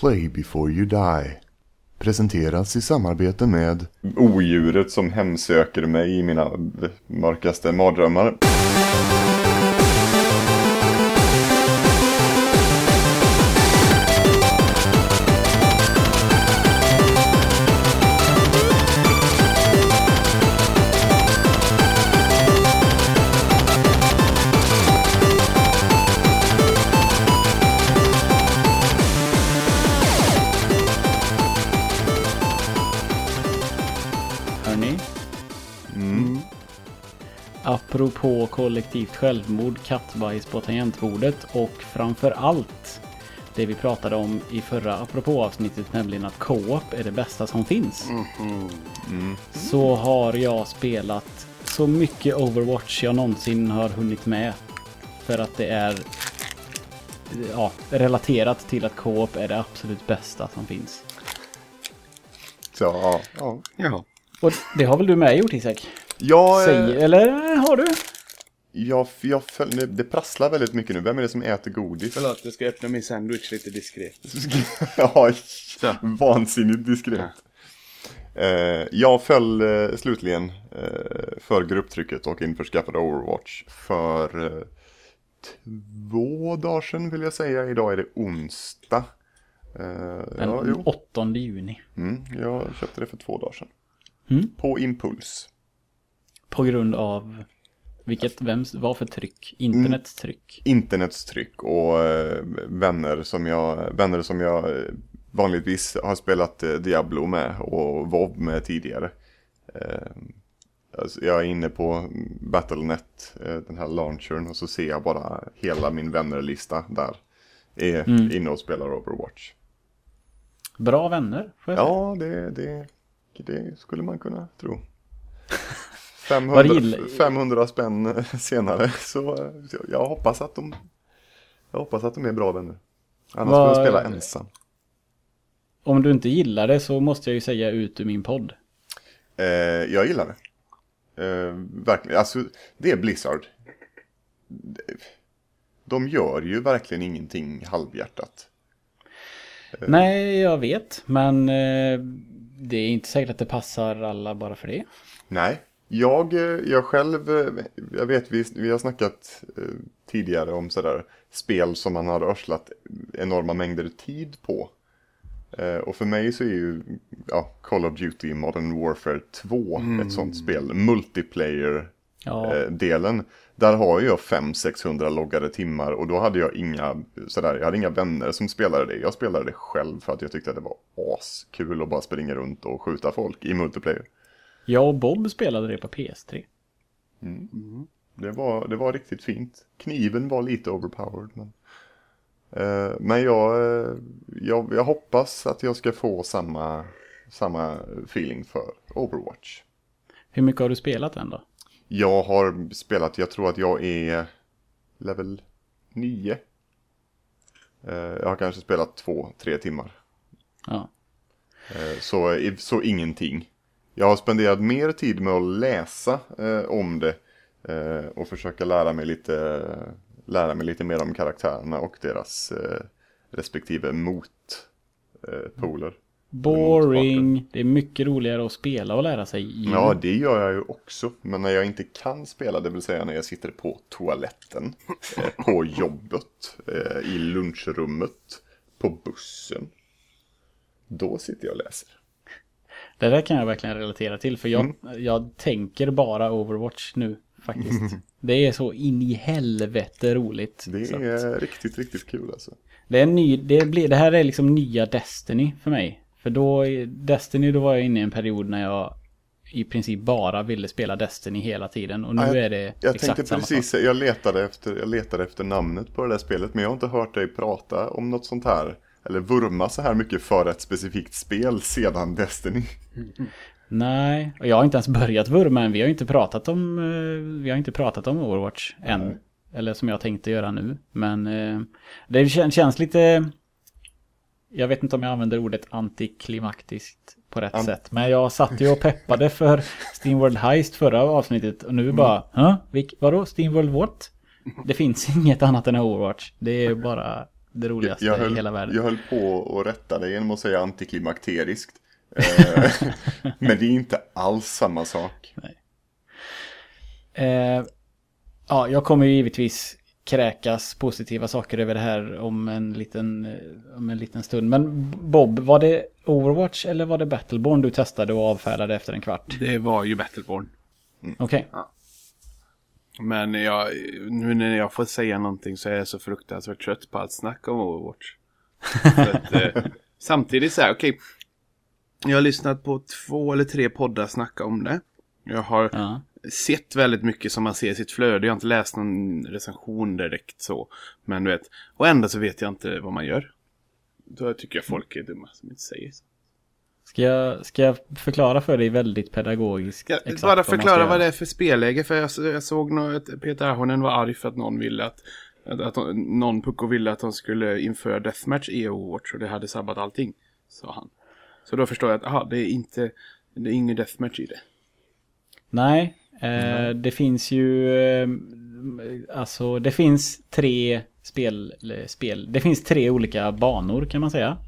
Play before you die. Presenteras i samarbete med Odjuret som hemsöker mig i mina mörkaste mardrömmar. Apropå kollektivt självmord, kattbajs på tangentbordet och framför allt det vi pratade om i förra apropå avsnittet, nämligen att co-op är det bästa som finns. Så har jag spelat så mycket Overwatch jag någonsin har hunnit med. För att det är ja, relaterat till att co-op är det absolut bästa som finns. Så, ja, ja. Ja. Och det har väl du med gjort Isak? Jag, eh, eller har du? jag, jag det, prasslar väldigt mycket nu. Vem är det som äter godis? Förlåt, jag ska öppna min sandwich lite diskret. ja, Så. vansinnigt diskret. Eh, jag föll eh, slutligen eh, för grupptrycket och införskaffade Overwatch för två dagar sedan vill jag säga. Idag är det onsdag. Den ja, jo. 8 juni. Mm, jag köpte det för två dagar sedan. Mm. På impuls. På grund av vilket, vems, vad för tryck? Internets tryck. Internets tryck och eh, vänner som jag, vänner som jag eh, vanligtvis har spelat eh, Diablo med och WoW med tidigare. Eh, alltså jag är inne på Battlenet, den här launchern och så ser jag bara hela min vännerlista där. Är Mm. inne och spelar Overwatch. Bra vänner, får jag säga. Ja, det, det, det skulle man kunna tro. Vad 500, gillar- 500 spänn senare så jag hoppas att de Jag hoppas att de är bra vänner. Annars Vad- får jag spela ensam. Om du inte gillar det så måste jag ju säga ut ur min podd. Eh, jag gillar det. Eh, verkligen, alltså det är Blizzard. De gör ju verkligen ingenting halvhjärtat. Eh. Nej, jag vet. Men eh, det är inte säkert att det passar alla bara för det. Nej, jag, eh, jag själv, eh, jag vet vi, vi har snackat eh, tidigare om sådär spel som man har örslat enorma mängder tid på. Och för mig så är ju ja, Call of Duty Modern Warfare 2 ett sånt spel. Multiplayer Ja. Där har jag 500-600 loggade timmar och då hade jag inga, sådär, jag hade inga vänner som spelade det. Jag spelade det själv för att jag tyckte att det var askul att bara springa runt och skjuta folk i multiplayer. Jag och Bob spelade det på PS3. Det var, det var riktigt fint. Kniven var lite overpowered. Men, eh, men jag, eh, jag, jag hoppas att jag ska få samma, samma feeling för Overwatch. Hur mycket har du spelat den då? Jag har spelat, jag tror att jag är level 9. Eh, jag har kanske spelat två, tre timmar. Ja. Eh, Så, så ingenting. Jag har spenderat mer tid med att läsa eh, om det eh, och försöka lära mig lite, lära mig lite mer om karaktärerna och deras eh, respektive motpoler. Boring. Det är mycket roligare att spela och lära sig i. Ja, det gör jag ju också. Men när jag inte kan spela, det vill säga när jag sitter på toaletten, eh, på jobbet, eh, i lunchrummet, på bussen. Då sitter jag och läser. Det där kan jag verkligen relatera till. För jag, Mm. jag tänker bara Overwatch nu faktiskt. Det är så in i helvete roligt. Det Så att- är riktigt, riktigt kul alltså. Det, är ny, det, blir, det här är liksom nya Destiny för mig. För då, Destiny, då var jag inne i en period när jag i princip bara ville spela Destiny hela tiden. Och nu Ja, jag- är det Jag exakt tänkte samma precis, sak. jag letade, efter, jag letade efter namnet på det där spelet, men jag har inte hört dig prata om något sånt här. Eller vurma så här mycket för ett specifikt spel sedan Destiny. Nej, och jag har inte ens börjat vurma än. Vi har inte pratat om, eh, vi har inte pratat om Overwatch än. Eller som jag tänkte göra nu. Men eh, det kän- känns lite... Jag vet inte om jag använder ordet antiklimaktiskt på rätt An- sätt. Men jag satt ju och peppade för Steamworld Heist förra avsnittet. Och Mm. nu bara, Hä? Vilk, vadå? Steamworld what? Det finns inget annat än Overwatch. Det är bara... det roligaste jag i höll, hela världen. Jag höll på att rätta dig genom att säga antiklimakteriskt. Eh, Men det är inte alls samma sak. Eh, ja, jag kommer ju givetvis kräkas positiva saker över det här om en liten, eh, om en liten stund. Men Bob, var det Overwatch eller var det Battleborn du testade och avfärdade efter en kvart? Det var ju Battleborn. Okej. Men jag, nu när jag får säga någonting så är jag så fruktansvärt trött på allt snack om Overwatch. att, eh, samtidigt så här, okej. jag har lyssnat på två eller tre poddar snacka om det. Jag har Ja. sett väldigt mycket som man ser i sitt flöde. Jag har inte läst någon recension direkt så. Men du vet, och ändå så vet jag inte vad man gör. Då tycker jag folk är dumma som inte säger så. Ska jag, ska jag förklara för dig väldigt pedagogiskt? Bara förklara vad det är för spelläge. För jag, jag såg att Peter Ahonen var arg för att någon ville att, att, att någon pucko ville att de skulle införa deathmatch i Overwatch och det hade sabbat allting. Sa han. Så då förstår jag att aha, det är inte, det är ingen deathmatch i det. Nej, eh, det finns ju... Eh, alltså det finns tre spel, spel... Det finns tre olika banor kan man säga.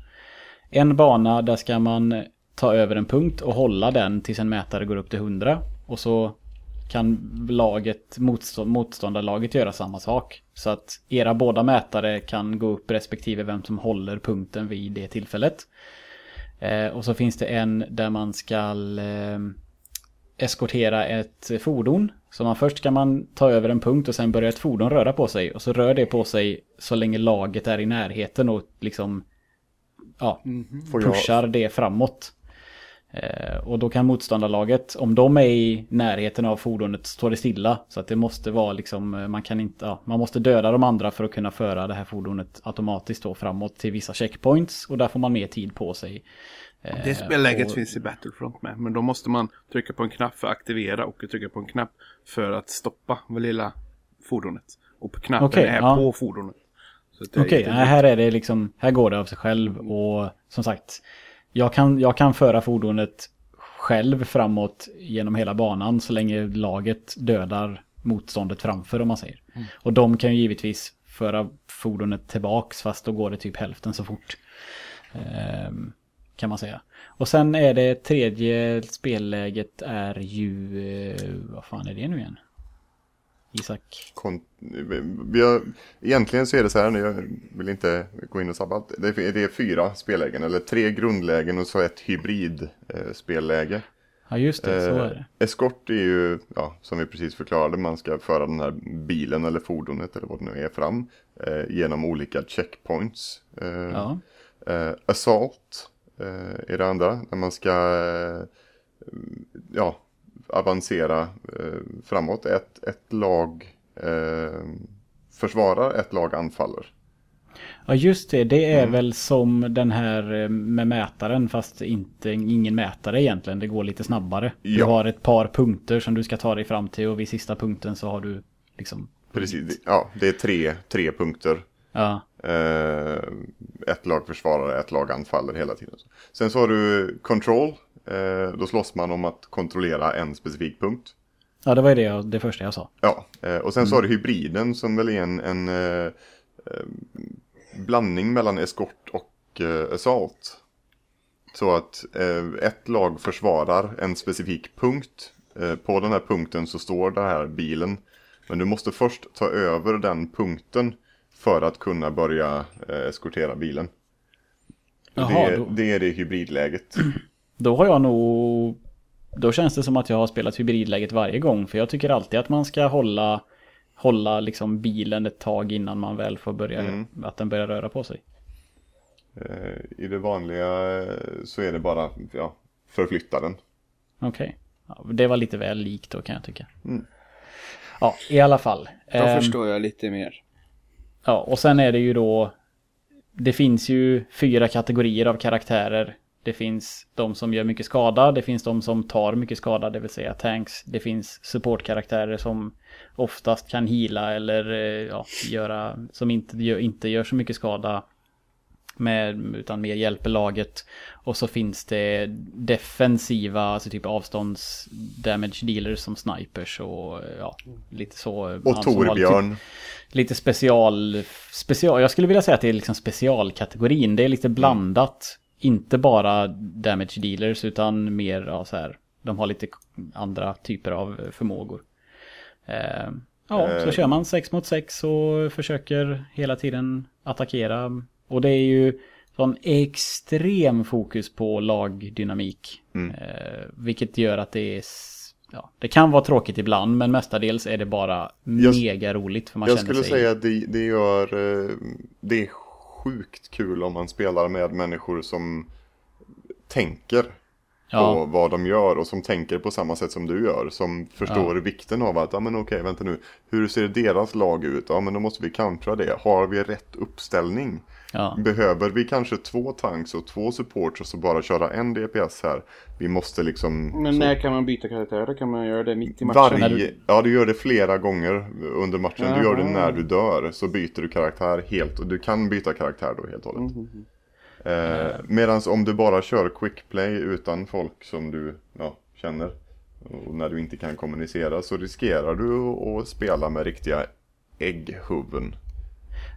En bana där ska man ta över en punkt och hålla den tills en mätare går upp till 100. Och så kan laget, motstånd, motståndarlaget göra samma sak. Så att era båda mätare kan gå upp respektive vem som håller punkten vid det tillfället. Eh, och så finns det en där man ska eh, eskortera ett fordon. Så man först ska man ta över en punkt och sen börjar ett fordon röra på sig. Och så rör det på sig så länge laget är i närheten och liksom ja, Får jag, pushar det framåt. Eh, och då kan motståndarlaget, om de är i närheten av fordonet, stå det stilla. Så att det måste vara liksom, eh, man kan inte, ja, man måste döda de andra för att kunna föra det här fordonet automatiskt då framåt till vissa checkpoints. Och där får man mer tid på sig. Eh, Det spelläget och- finns i Battlefront med. Men då måste man trycka på en knapp för att aktivera och trycka på en knapp för att stoppa det lilla fordonet. Och knappen Okej, är ja. på fordonet. Okej, nej, här är det liksom, här går det av sig själv och som sagt, jag kan, jag kan föra fordonet själv framåt genom hela banan så länge laget dödar motståndet framför om man säger. Och de kan ju givetvis föra fordonet tillbaks fast då går det typ hälften så fort. Ehm, kan man säga. Och sen är det tredje spelläget är ju, eh, vad fan är det nu igen? Isak? kon, vi har, egentligen så är det så här, nu, jag vill inte gå in och sabba allt. Det är, det är fyra spellägen, eller tre grundlägen och så ett hybrid eh. Ja just det, så är det. Eh, Eskort är ju, ja, som vi precis förklarade, man ska föra den här bilen eller fordonet eller vad det nu är fram eh, genom olika checkpoints. Eh, Ja. eh, assault eh, är det andra, där man ska eh, ja, avancera eh, framåt. Ett, ett lag eh, försvarar, ett lag anfaller. Ja just det, det Mm. är väl som den här eh, med mätaren fast inte ingen mätare egentligen. Det går lite snabbare. Du Ja. har ett par punkter som du ska ta dig fram till och vid sista punkten så har du liksom... Precis, ja, det är tre, tre punkter. Ja, Eh, ett lag försvarar, ett lag anfaller hela tiden. Sen så har du control. Eh, då slåss man om att kontrollera en specifik punkt. ja det var ju det, jag, det första jag sa. Ja, eh, och sen så har du hybriden som väl är en, en eh, blandning mellan eskort och assault. Så att ett lag försvarar en specifik punkt. På den här punkten så står den här bilen. Men du måste först ta över den punkten för att kunna börja eskortera bilen. Jaha, det, då- det är det hybridläget. Då har jag nog... Då känns det som att jag har spelat hybridläget varje gång. För jag tycker alltid att man ska hålla, hålla liksom bilen ett tag innan man väl får börja, Mm. att den börjar röra på sig. Eh, I det vanliga eh, så är det bara ja, förflytta den. Okej. Ja, det var lite väl likt då kan jag tycka. Mm. Ja, i alla fall. Då Ehm, förstår jag lite mer. Ja, och sen är det ju då... Det finns ju fyra kategorier av karaktärer. Det finns de som gör mycket skada, det finns de som tar mycket skada, det vill säga tanks. Det finns supportkaraktärer som oftast kan hila eller eh, ja, göra, som inte gör, inte gör så mycket skada. med, utan mer hjälper laget. Och så finns det defensiva, alltså typ avstånds damage dealers som snipers och ja, lite så. Och Torbjörn. Typ, lite special, special, jag skulle vilja säga att det är liksom specialkategorin. Det är lite blandat. Inte bara damage dealers utan mer ja, så här. De har lite andra typer av förmågor. Eh, ja, eh. så kör man 6 mot 6 och försöker hela tiden attackera. Och det är ju sån extrem fokus på lagdynamik. Mm. Eh, vilket gör att det är ja, det kan vara tråkigt ibland men mestadels är det bara jag, mega roligt. För man jag skulle sig... säga att det, det gör, eh, det är sjukt kul om man spelar med människor som tänker ja. på vad de gör och som tänker på samma sätt som du gör. Som förstår ja. vikten av att, ja men okej, vänta nu, hur ser deras lag ut? Ja men då måste vi kantra det. Har vi rätt uppställning? Ja. Behöver vi kanske två tanks och två supports och så bara köra en DPS här? Vi måste liksom... Men så... när kan man byta karaktär? Då kan man göra det mitt i matchen? Varje... Du... Ja, du gör det flera gånger under matchen. Jaha. Du gör det när du dör. Så byter du karaktär helt. Och du kan byta karaktär då helt och hållet. Mm -hmm. Eh, Medan om du bara kör quick play utan folk som du ja, känner och när du inte kan kommunicera så riskerar du att spela med riktiga ägghuvuden.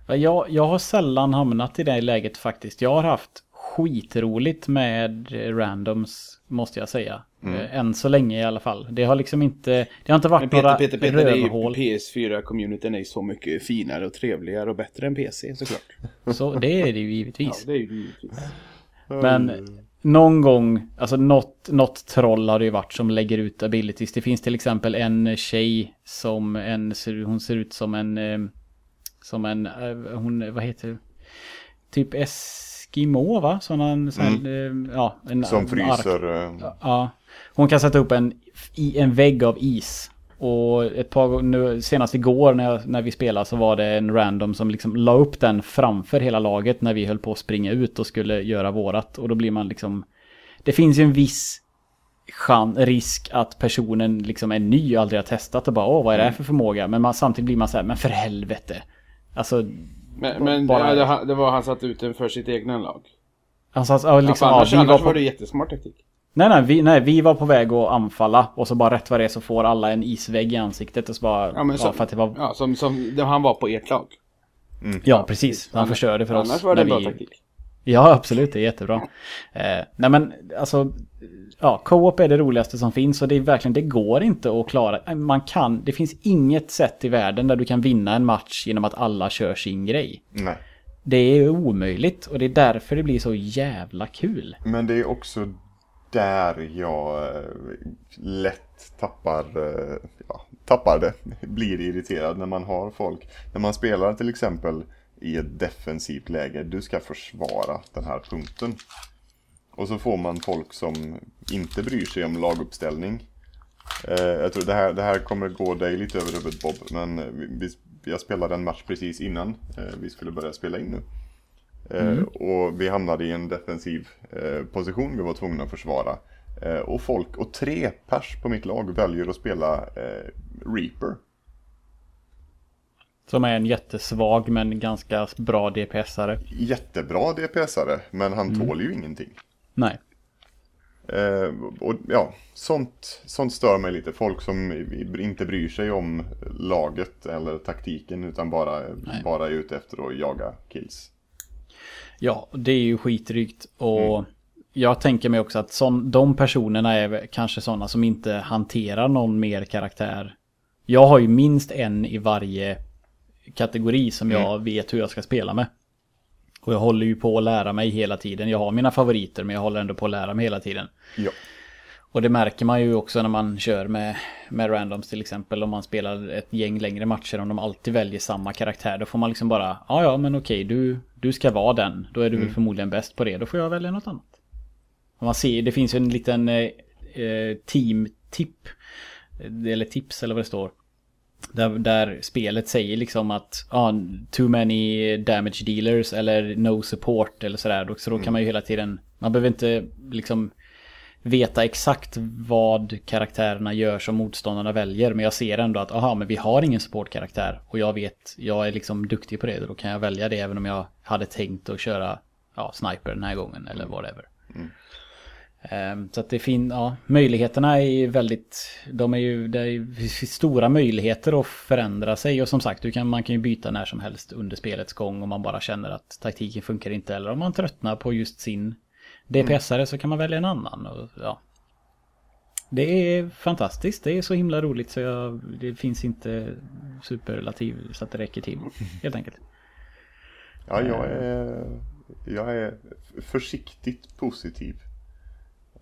Jag, jag har sällan hamnat i det läget faktiskt. Jag har haft skitroligt med randoms, måste jag säga. Mm. Eh, än så länge i alla fall. Det har liksom inte, det har inte varit Peter, några Peter, Peter, rövhål. PS4-communityn är så mycket finare och trevligare och bättre än PC såklart. Så det är det ju givetvis. Ja, det är det givetvis. Men någon gång, alltså något, något troll har det ju varit som lägger ut abilities. Det finns till exempel en tjej som en, hon ser ut som en, eh, som en, eh, hon, vad heter det? Typ Eskimo va? Sån sån, mm. ja, en, som fryser. Ja, hon kan sätta upp en, en vägg av is. Och ett par nu senast igår när, jag, när vi spelade så var det en random som liksom la upp den framför hela laget när vi höll på att springa ut och skulle göra vårat. Och då blir man liksom... Det finns ju en viss chans, risk att personen liksom är ny och aldrig har testat och bara åh vad är det här för förmåga? Men man, samtidigt blir man så här, men för helvete. Alltså... Men, men bara... det, det var han satt ut den för sitt egna lag? Satt, ja, liksom, ja, annars, ja, annars var, på... var det jättesmart taktik. Nej, nej vi, nej, vi var på väg att anfalla och så bara rätt vad det är så får alla en isvägg i ansiktet och så bara... Ja, men så, för att det var... ja som, som han var på ert lag. Mm. Ja, precis. Han förstörde för annars oss. Annars var det en bra vi... taktik. Ja, absolut. Det är jättebra. Eh, nej, men alltså... Ja, co-op är det roligaste som finns och det är verkligen, det går inte att klara. Man kan, det finns inget sätt i världen där du kan vinna en match genom att alla kör sin grej. Nej. Det är omöjligt och det är därför det blir så jävla kul. Men det är också där jag eh, lätt tappar, eh, ja, tappar det. Blir irriterad när man har folk. När man spelar till exempel i ett defensivt läge. Du ska försvara den här punkten. Och så får man folk som inte bryr sig om laguppställning. Eh, jag tror det här, det här kommer gå dig lite över huvudet Bob. Men vi, jag spelade en match precis innan vi skulle börja spela in nu. Eh, mm. Och vi hamnade i en defensiv eh, position, vi var tvungna att försvara. Eh, och folk, och tre pers på mitt lag väljer att spela Reaper. Som är en jättesvag men ganska bra DPS-are. Jättebra DPS-are, men han mm. tål ju ingenting. Nej. Eh, och ja, sånt, sånt stör mig lite. Folk som inte bryr sig om laget eller taktiken utan bara, bara är ute efter att jaga kills. Ja, det är ju skitrygt och mm. jag tänker mig också att sån, de personerna är kanske sådana som inte hanterar någon mer karaktär. Jag har ju minst en i varje kategori som jag mm. vet hur jag ska spela med. Och jag håller ju på att lära mig hela tiden. Jag har mina favoriter men jag håller ändå på att lära mig hela tiden. Ja. Och det märker man ju också när man kör med, med randoms till exempel. Om man spelar ett gäng längre matcher. Om de alltid väljer samma karaktär. Då får man liksom bara, ja ja men okej du, du ska vara den. Då är du mm. förmodligen bäst på det. Då får jag välja något annat. Och man ser, det finns ju en liten eh, eh team-tipp. Eller tips eller vad det står. Där, där spelet säger liksom att ah, too many damage dealers eller no support eller sådär. Så då kan mm. man ju hela tiden, man behöver inte liksom veta exakt vad karaktärerna gör som motståndarna väljer. Men jag ser ändå att, aha, men vi har ingen supportkaraktär. Och jag vet, jag är liksom duktig på det. Då kan jag välja det även om jag hade tänkt att köra ja, sniper den här gången eller whatever. Ehm, Så att det finns, ja, möjligheterna är ju väldigt, de är ju, det är ju stora möjligheter att förändra sig och som sagt, du kan, man kan ju byta när som helst under spelets gång om man bara känner att taktiken funkar inte eller om man tröttnar på just sin DPS-are så kan man välja en annan och ja. Det är fantastiskt, det är så himla roligt så jag, det finns inte superlativ så att det räcker till helt enkelt. Ja, jag är, jag är försiktigt positiv.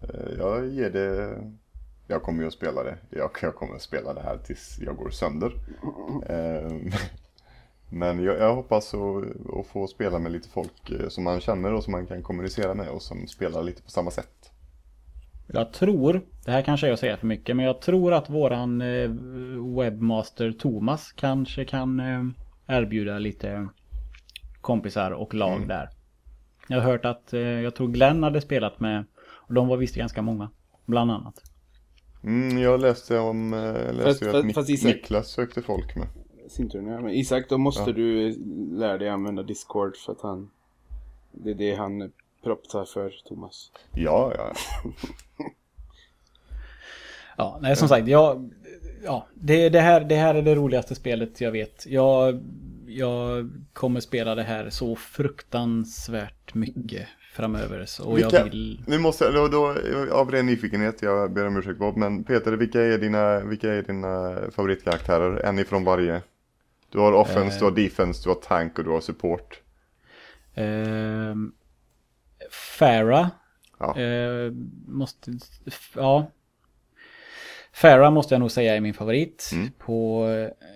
Eh, Jag ger det... Jag kommer ju att spela det. Jag, jag kommer att spela det här tills jag går sönder. Eh, Men jag, jag hoppas att, att få spela med lite folk eh, som man känner och som man kan kommunicera med och som spelar lite på samma sätt. Jag tror, det här kanske jag säger för mycket, men jag tror att våran webbmaster Thomas kanske kan erbjuda lite kompisar och lag där. Jag har hört att, jag tror Glenn hade spelat med, de var visst ganska många, bland annat. Mm, jag läste om, eh, jag läste ju Fast- att Nik- fast Isak- Niklas sökte folk med. Sin tur nu. Men Isak, då måste Ja. du lära dig använda Discord för att han... Det är det han proptar för Thomas. Ja, ja. Ja, nej som sagt, jag, ja, det, det, här, det här är det roligaste spelet jag vet. Jag, jag kommer spela det här så fruktansvärt mycket framöver. Så, Vilka- jag vill... Nu måste då, då, av ren nyfikenhet, jag ber om ursäkt Bob, men Peter, vilka är dina, vilka är dina favoritkaraktärer? En ifrån varje. Du har offense, Eh. du har defense, du har tank och du har support. Ehm, Farah. Ja. Eh, måste... Ja. Farah måste jag nog säga är min favorit. Mm. På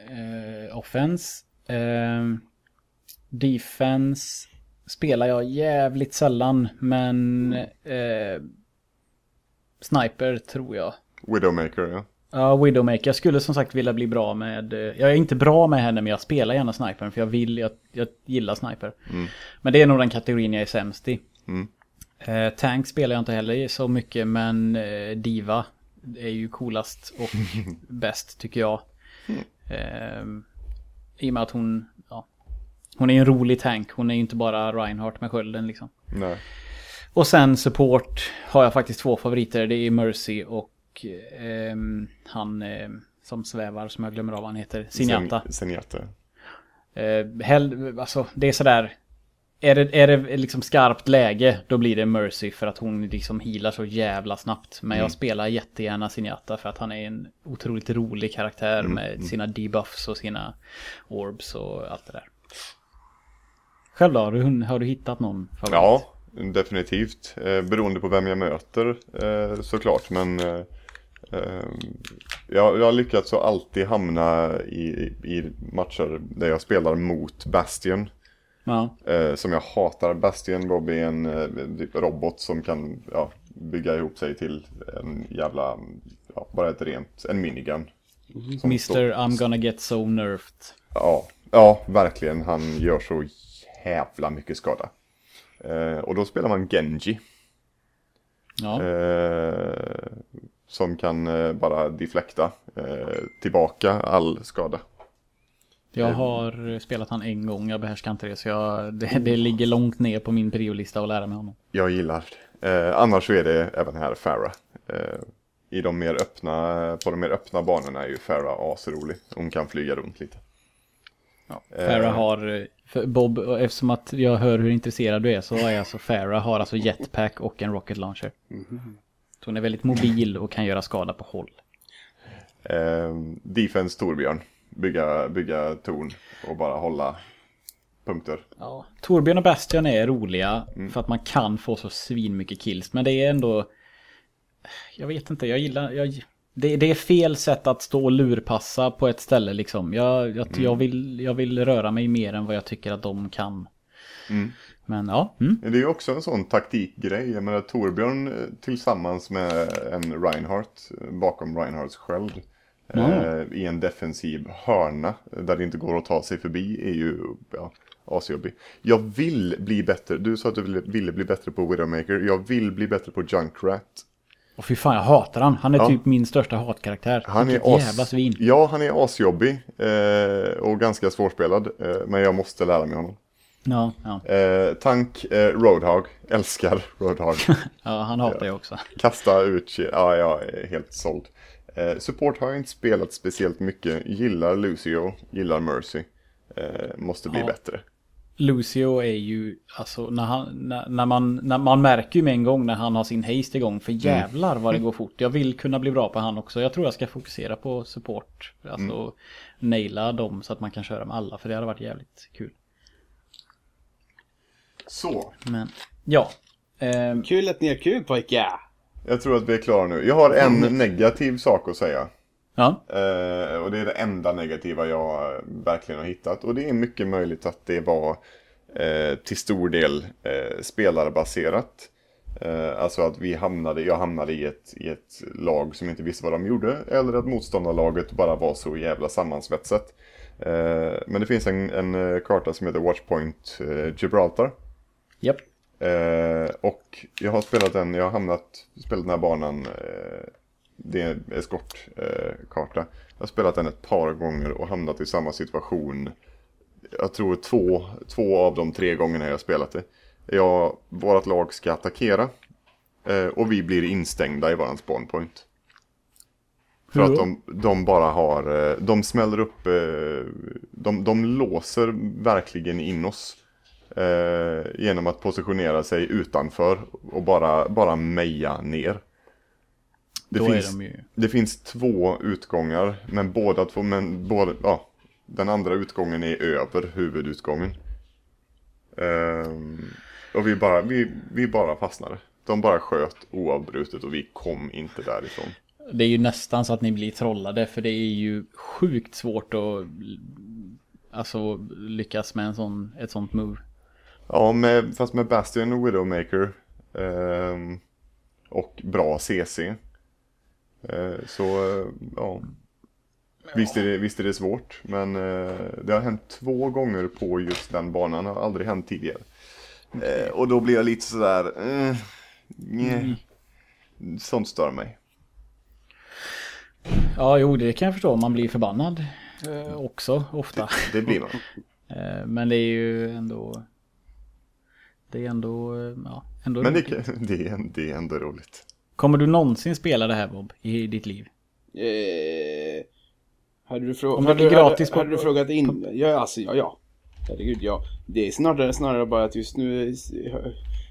eh, offense. Ehm, defense spelar jag jävligt sällan. Men eh, Sniper tror jag. Widowmaker, ja. Ja, Widowmaker. Jag skulle som sagt vilja bli bra med... eh, Jag är inte bra med henne men jag spelar gärna snipern för jag vill, jag, jag gillar sniper. Mm. Men det är nog den kategorin jag är sämst i. Mm. Eh, tank spelar jag inte heller så mycket men eh, Diva är ju coolast och bäst tycker jag. Eh, I och med att hon, hon är ju en rolig tank. Hon är ju inte bara Reinhardt med skölden liksom. Nej. Och sen support har jag faktiskt två favoriter. Det är Mercy och ehm, han ehm, som svävar som jag glömmer av vad han heter. Sinjata. Zenyatta. Eh, hell, alltså det är sådär. Är det, är det liksom skarpt läge då blir det Mercy för att hon liksom healar så jävla snabbt. Men jag spelar jättegärna Sinjata för att han är en otroligt rolig karaktär med sina debuffs och sina orbs och allt det där. Själv då? Har du, har du hittat någon favorit? Ja, definitivt. Eh, beroende på vem jag möter eh, såklart. Men eh, eh, jag, jag har lyckats att alltid hamna i, i matcher där jag spelar mot Bastion. Ja. Eh, som jag hatar. Bastion Bobby är en eh, typ robot som kan ja, bygga ihop sig till en jävla, ja, bara ett rent, en minigun. Mr. står- I'm gonna get so nerfed. Ja, ja, verkligen. Han gör så jävla mycket skada. Eh, och då spelar man Genji. Ja. Eh, som kan eh, bara deflekta eh, tillbaka all skada. Jag har spelat han en gång, jag behärskar inte det så jag, det, det ligger långt ner på min priolista att lära mig honom. Jag gillar det. Eh, annars så är det även här Farah. Eh, I de mer öppna, på de mer öppna banorna är ju Farah asrolig. Hon kan flyga runt lite. Ja. Eh. Farah har, för Bob, och eftersom att jag hör hur intresserad du är så är alltså Farah har alltså jetpack och en rocket launcher. Så hon är väldigt mobil och kan göra skada på håll. Eh, defense Torbjörn. Bygga, bygga torn och bara hålla punkter. Ja. Torbjörn och Bastion är roliga för att man kan få så svin mycket kills. Men det är ändå... Jag vet inte, jag gillar... Jag, det, det är fel sätt att stå och lurpassa på ett ställe liksom. Jag, jag, jag, vill, jag vill röra mig mer än vad jag tycker att de kan. Mm. Men ja, mm. Det är också en sån taktikgrej. Jag menar Torbjörn eh, tillsammans med en Reinhardt eh, bakom Reinhardts sköld. Eh, I en defensiv hörna där det inte går att ta sig förbi är ju ja, asjobbig. Jag vill bli bättre. Du sa att du ville, ville bli bättre på Widowmaker. Jag vill bli bättre på Junkrat. Och fy fan jag hatar han. Han är Ja. typ min största hatkaraktär. Han Vilket är jävla as... svin. Ja, han är asjobbig eh, och ganska svårspelad. Eh, men jag måste lära mig honom. Ja, ja. Eh, tank, eh, Roadhog. Älskar Roadhog. ja han hatar jag också. Kasta ut, ja jag är helt såld. Eh, support har jag inte spelat speciellt mycket. Gillar Lucio, gillar Mercy. Eh, måste bli Ja. bättre. Lucio är ju, alltså när, han, när, när, man, när man märker ju med en gång när han har sin haste igång. För jävlar vad det går fort. Jag vill kunna bli bra på han också. Jag tror jag ska fokusera på support. Alltså naila dem så att man kan köra med alla. För det hade varit jävligt kul. Så, Men ja. Ehm, Kul att ni har kul pojkar! jag tror att vi är klara nu. Jag har en negativ sak att säga. Ja. Eh, och det är det enda negativa jag verkligen har hittat. Och det är mycket möjligt att det var eh, till stor del eh, spelarbaserat. Eh, alltså att vi hamnade, jag hamnade i ett, i ett lag som inte visste vad de gjorde. Eller att motståndarlaget bara var så jävla sammansvetsat. Eh, men det finns en, en eh, karta som heter Watchpoint eh, Gibraltar. Eh, och jag har spelat den, jag har hamnat, spelat den här banan, det är en eskortkarta. Eh, jag har spelat den ett par gånger och hamnat i samma situation. Jag tror två, två av de tre gångerna jag spelat det. Jag, vårat lag ska attackera. Eh, och vi blir instängda i våran spawnpoint. För att de, de bara har, eh, de smäller upp, eh, de, de låser verkligen in oss. Eh, genom att positionera sig utanför och bara, bara meja ner. Det Då finns, är de ju... det finns två utgångar, men båda två, men båda, ja, den andra utgången är över huvudutgången. Ehm, och vi bara, vi, vi bara fastnade. De bara sköt oavbrutet och vi kom inte därifrån. Det är ju nästan så att ni blir trollade för det är ju sjukt svårt att alltså lyckas med en sån, ett sånt move. Ja, med, fast med Bastion och Widowmaker ehm, och bra CC. Eh, så eh, ja. Visst är, det, visst är det svårt, men eh, det har hänt två gånger på just den banan. Det har aldrig hänt tidigare. Eh, och då blir jag lite sådär, eh, nej. Sånt stör mig. Ja, jo, det kan jag förstå. Man blir förbannad eh, också ofta. Det blir man. Men det är ju ändå... Det är ändå, ja, ändå Men det, roligt. det, är, det är ändå roligt. Kommer du någonsin spela det här Bob i ditt liv? Eh, hade du, frå- Om det hade, du- gratis hade, hade du frågat in? Ja, alltså ja, ja. Herregud, ja. Det är snarare, snarare bara att just nu,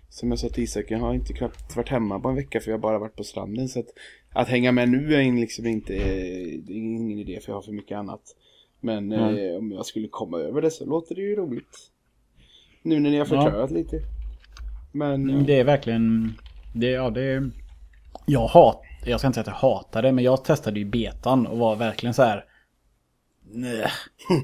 som jag sa till Isak, jag har inte knappt varit hemma på en vecka för jag har bara varit på stranden. Så att, att hänga med nu är liksom inte, det är ingen idé för jag har för mycket annat. Men eh, om jag skulle komma över det så låter det ju roligt. Nu när ni har Ja. förklarat lite. Men, ja. Det är verkligen... Det, ja, det är... Jag hat... Jag ska inte säga att jag hatar det, men jag testade ju betan och var verkligen så här... Nej,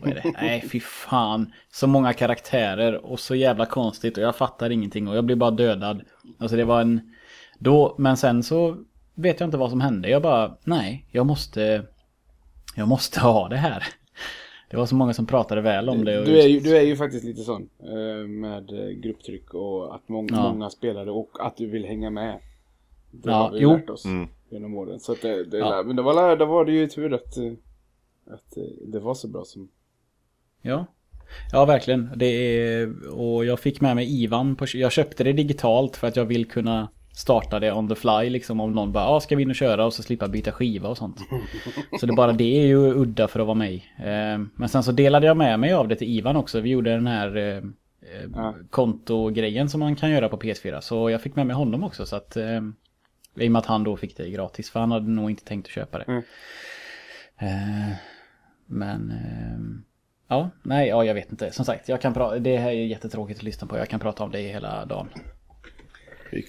vad är det? Nej, fy fan. Så många karaktärer och så jävla konstigt och jag fattar ingenting och jag blir bara dödad. Alltså det var en... Då, men sen så vet jag inte vad som hände. Jag bara, nej, jag måste... Jag måste ha det här. Det var så många som pratade väl om det. Du är, ju, du är ju faktiskt lite sån eh, med grupptryck och att mång, Ja. många spelare och att du vill hänga med. Det Ja, har vi jo. lärt oss Mm. genom åren. Så att det, det, Ja. Men det var, det var det ju tur att, eh, att eh, det var så bra som... Ja. Ja, verkligen. Det är, och jag fick med mig Ivan. På, jag köpte det digitalt för att jag vill kunna starta det on the fly. Liksom om någon bara, ah, ska vi in och köra och så slippa byta skiva och sånt. Så det bara det är ju udda för att vara mig. Eh, men sen så delade jag med mig av det till Ivan också. Vi gjorde den här eh, eh, Ja. kontogrejen som man kan göra på PS4. Så jag fick med mig honom också. Så att, eh, I och med att han då fick det gratis. För han hade nog inte tänkt att köpa det. Mm. Eh, men... ehm, Ja, nej, ja, jag vet inte. Som sagt, jag kan det här är jättetråkigt att lyssna på. Jag kan prata om det hela dagen.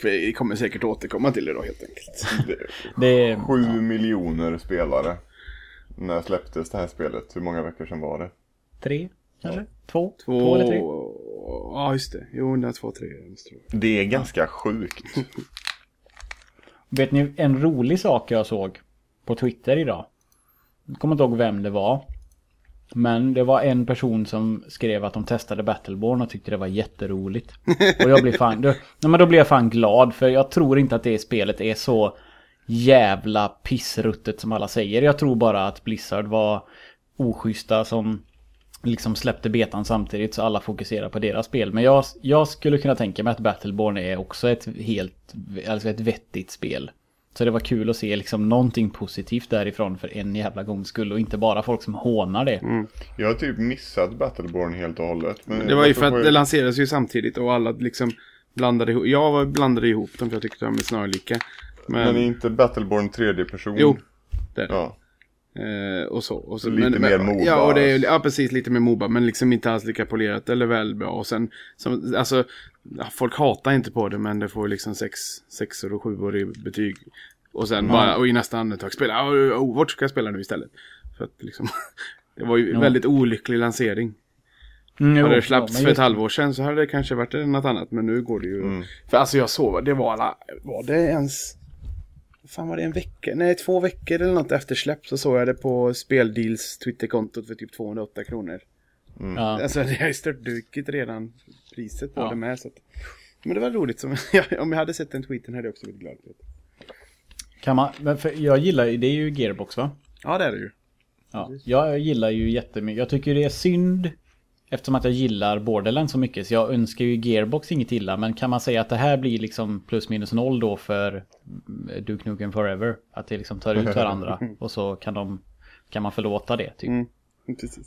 Vi, kommer säkert återkomma till det då helt enkelt. Det, Sju miljoner spelare. När släpptes det här spelet? Hur många veckor sedan var det? tre, kanske? Två? Två, Två eller tre? Ja, just det. Jo, det är två, tre. Det är ganska sjukt. Vet ni en rolig sak jag såg på Twitter idag? Jag kommer inte ihåg vem det var. Men det var en person som skrev att de testade Battleborn och tyckte det var jätteroligt. Och jag blev fan... Då, nej men då blev jag fan glad för jag tror inte att det spelet är så jävla pissruttet som alla säger. Jag tror bara att Blizzard var oschyssta som liksom släppte betan samtidigt så alla fokuserar på deras spel. Men jag, jag skulle kunna tänka mig att Battleborn är också ett helt, alltså ett vettigt spel. Så det var kul att se liksom någonting positivt därifrån för en jävla gångs skull och inte bara folk som hånar det. Mm. Jag har typ missat Battleborn helt och hållet. Men Det var ju för att jag- det lanserades ju samtidigt och alla liksom blandade ihop. Jag var- blandade ihop dem för jag tyckte de är snarlika. Men, Men är inte Battleborn tredje person? Jo, det är det. Ja. Eh, och så. Och så Lite men, mer Moba. Ja, och det är, ja, precis. Lite mer Moba. Men liksom inte alls lika polerat eller väl bra. Och sen, som, alltså, ja, folk hatar inte på det. Men det får liksom sex, sexor och sjuor i betyg. Och sen bara, och i nästa andetag spela, ja, oh, vart ska jag spela nu istället? För att liksom, det var ju Ja. väldigt olycklig lansering. Mm, Hade det ja, släppts men för ett just- halvår sedan så hade det kanske varit något annat. Men nu går det ju. Mm. För alltså jag såg, det var alla, var det ens... Fan var det en vecka? Nej, två veckor eller något efter släpp så såg jag det på Speldeals Twitterkontot för typ 208 kronor. Ja. Alltså det har ju störtdukit redan priset på Ja. det med. Så att, men det var roligt. Som, om jag hade sett den tweeten hade jag också blivit glad. Kan man, men för jag gillar ju, det är ju Gearbox va? Ja, det är det ju. Ja. Jag gillar ju jättemycket, jag tycker det är synd Eftersom att jag gillar Borderlands så mycket så jag önskar ju Gearbox inget illa Men kan man säga att det här blir liksom plus minus noll då för mm, Duke Nukem Forever? Att det liksom tar ut varandra och så kan de Kan man förlåta det typ Mm.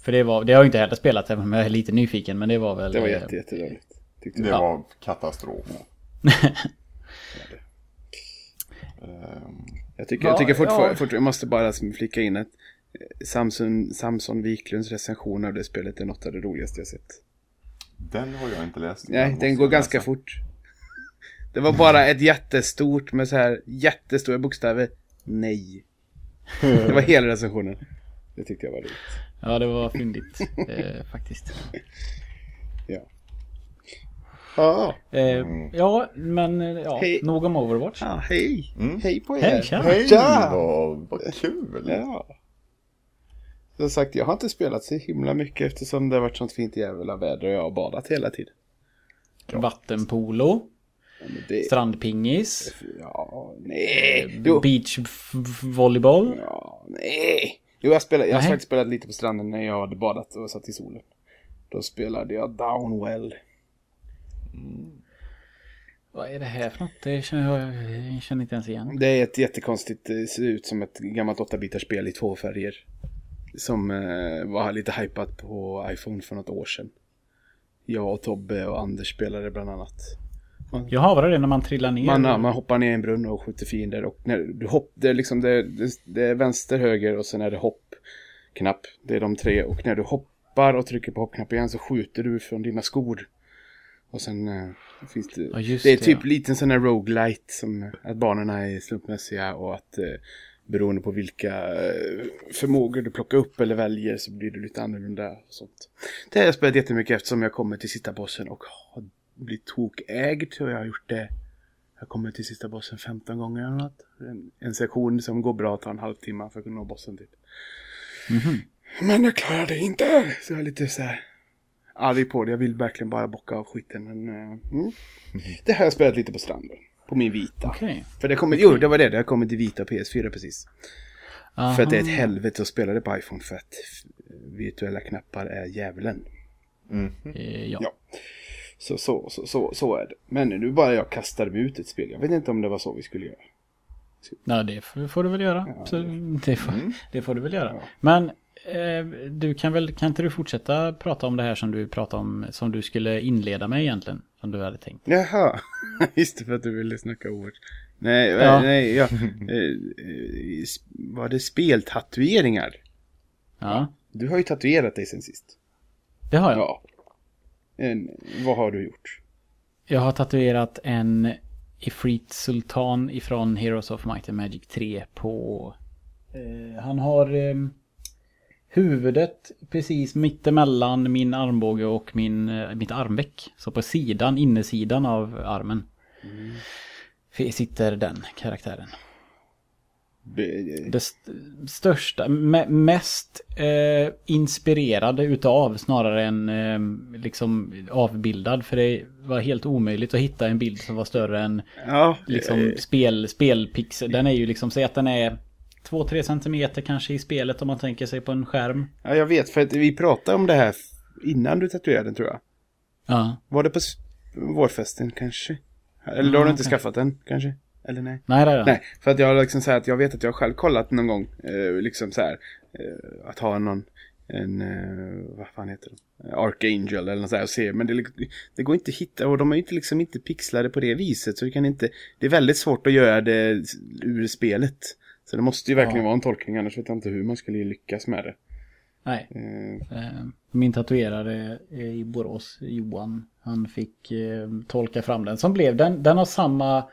För det var, det har jag ju inte heller spelat även om jag är lite nyfiken men det var väl Det var eh, jätte, jättedåligt. Tyckte Det jag. var katastrof. Ehm, Jag tycker, Ja, jag tycker fortfarande, ja. fortfarande, jag måste bara flika in eh, Samson, Samson Wiklunds recension av det spelet är något av det roligaste jag sett. den har jag inte läst. Nej, måste den går ganska läsa. fort. Det var bara ett jättestort med så här jättestora bokstäver. Nej. Det var hela recensionen. Det tyckte jag var roligt. Ja det var fyndigt eh, faktiskt Ja. Ja, eh, Ja men ja, Hej. nog om Overwatch ah, hej. Mm. Hej på er. Hej, tja. Hej, vad, vad kul! Ja. Som sagt, jag har inte spelat så himla mycket eftersom det har varit sånt fint jävla väder och jag har badat hela tiden. Vattenpolo Ja, det... Strandpingis Ja, nej. Jo. Beachvolleyboll Ja, nej. Jo, jag, spelade, jag har faktiskt spelat lite på stranden när jag hade badat och satt i solen. Då spelade jag Downwell. Vad är det här för något? Det känner jag, jag känner inte ens igen. Det är ett jättekonstigt, det ser ut som ett gammalt 8-bitars spel i två färger. Som eh, var lite hypat på iPhone för något år sedan. Jag och Tobbe och Anders spelade bland annat. Jaha, var det det när man trillar ner? Man, man hoppar ner i en brunn och skjuter fiender och när du hopp, det är liksom det, det, det är vänster, höger och sen är det hoppknapp. Det är de tre och när du hoppar och trycker på hoppknappen igen så skjuter du från dina skor. Och sen eh, finns det, Ja, det är det, typ ja. liten sån här roguelite som att banorna är slumpmässiga och att eh, beroende på vilka eh, förmågor du plockar upp eller väljer så blir det lite annorlunda och sånt. Det har jag spelat jättemycket eftersom jag kommer till sista bossen och har blivit tokägd och jag har gjort det jag kommer till sista bossen 15 gånger eller något. En, en sektion som går bra tar en halvtimme för att kunna nå bossen typ. Men jag klarar det inte! Så jag är lite så här arg på det. Jag vill verkligen bara bocka av skiten. Men eh, mm. det har jag spelat lite på stranden. På min vita. Okej. För det kommer, jo det var det, det har kommit till vita PS4 precis. Aha. För att det är ett helvete att spela det på iPhone för att virtuella knappar är djävulen. Eh, ja. Ja. Så, så, så, så, så är det. Men nu bara jag kastade mig ut ett spel. Jag vet inte om det var så vi skulle göra. Nej, det får, du väl göra. Ja, Så det, får, det får du väl göra. Men eh, du kan väl, kan inte du fortsätta prata om det här som du pratade om, som du skulle inleda med egentligen? Som du hade tänkt. Jaha, just det för att du ville snacka ord. Nej, Ja. nej, ja. Eh, eh, Var det speltatueringar? Ja, Du har ju tatuerat dig sen sist. det har jag. Ja. En, vad har du gjort? Jag har tatuerat en Ifrit Sultan ifrån Heroes of Might and Magic 3 på... Eh, han har eh, huvudet precis mittemellan min armbåge och min, eh, mitt armveck. Så på sidan, innersidan av armen. F- Sitter den karaktären. Det st största, me mest eh, inspirerade utav snarare än eh, liksom avbildad. För det var helt omöjligt att hitta en bild som var större än Ja, liksom eh, spel, spelpixel. Den är ju liksom, säg att den är 2-3 centimeter kanske i spelet om man tänker sig på en skärm. Ja, jag vet, för att vi pratade om det här innan du tatuerade den tror jag. Ja. Var det på vårfesten kanske? Eller då har du inte okej. skaffat den kanske? Eller nej? Nej, det. Nej, för att jag liksom så här att jag vet att jag själv kollat någon gång. Eh, liksom så här. Eh, att ha någon, en, eh, vad fan heter det? Archangel eller något så här och se. Men det, det går inte att hitta och de är ju inte liksom inte pixlade på det viset. Så du kan inte, det är väldigt svårt att göra det ur spelet. Så det måste ju verkligen Ja. vara en tolkning, annars vet jag inte hur man skulle lyckas med det. Nej. Eh, Eh, Min tatuerare i Borås, Johan, han fick eh, tolka fram den. Som blev, den, den har samma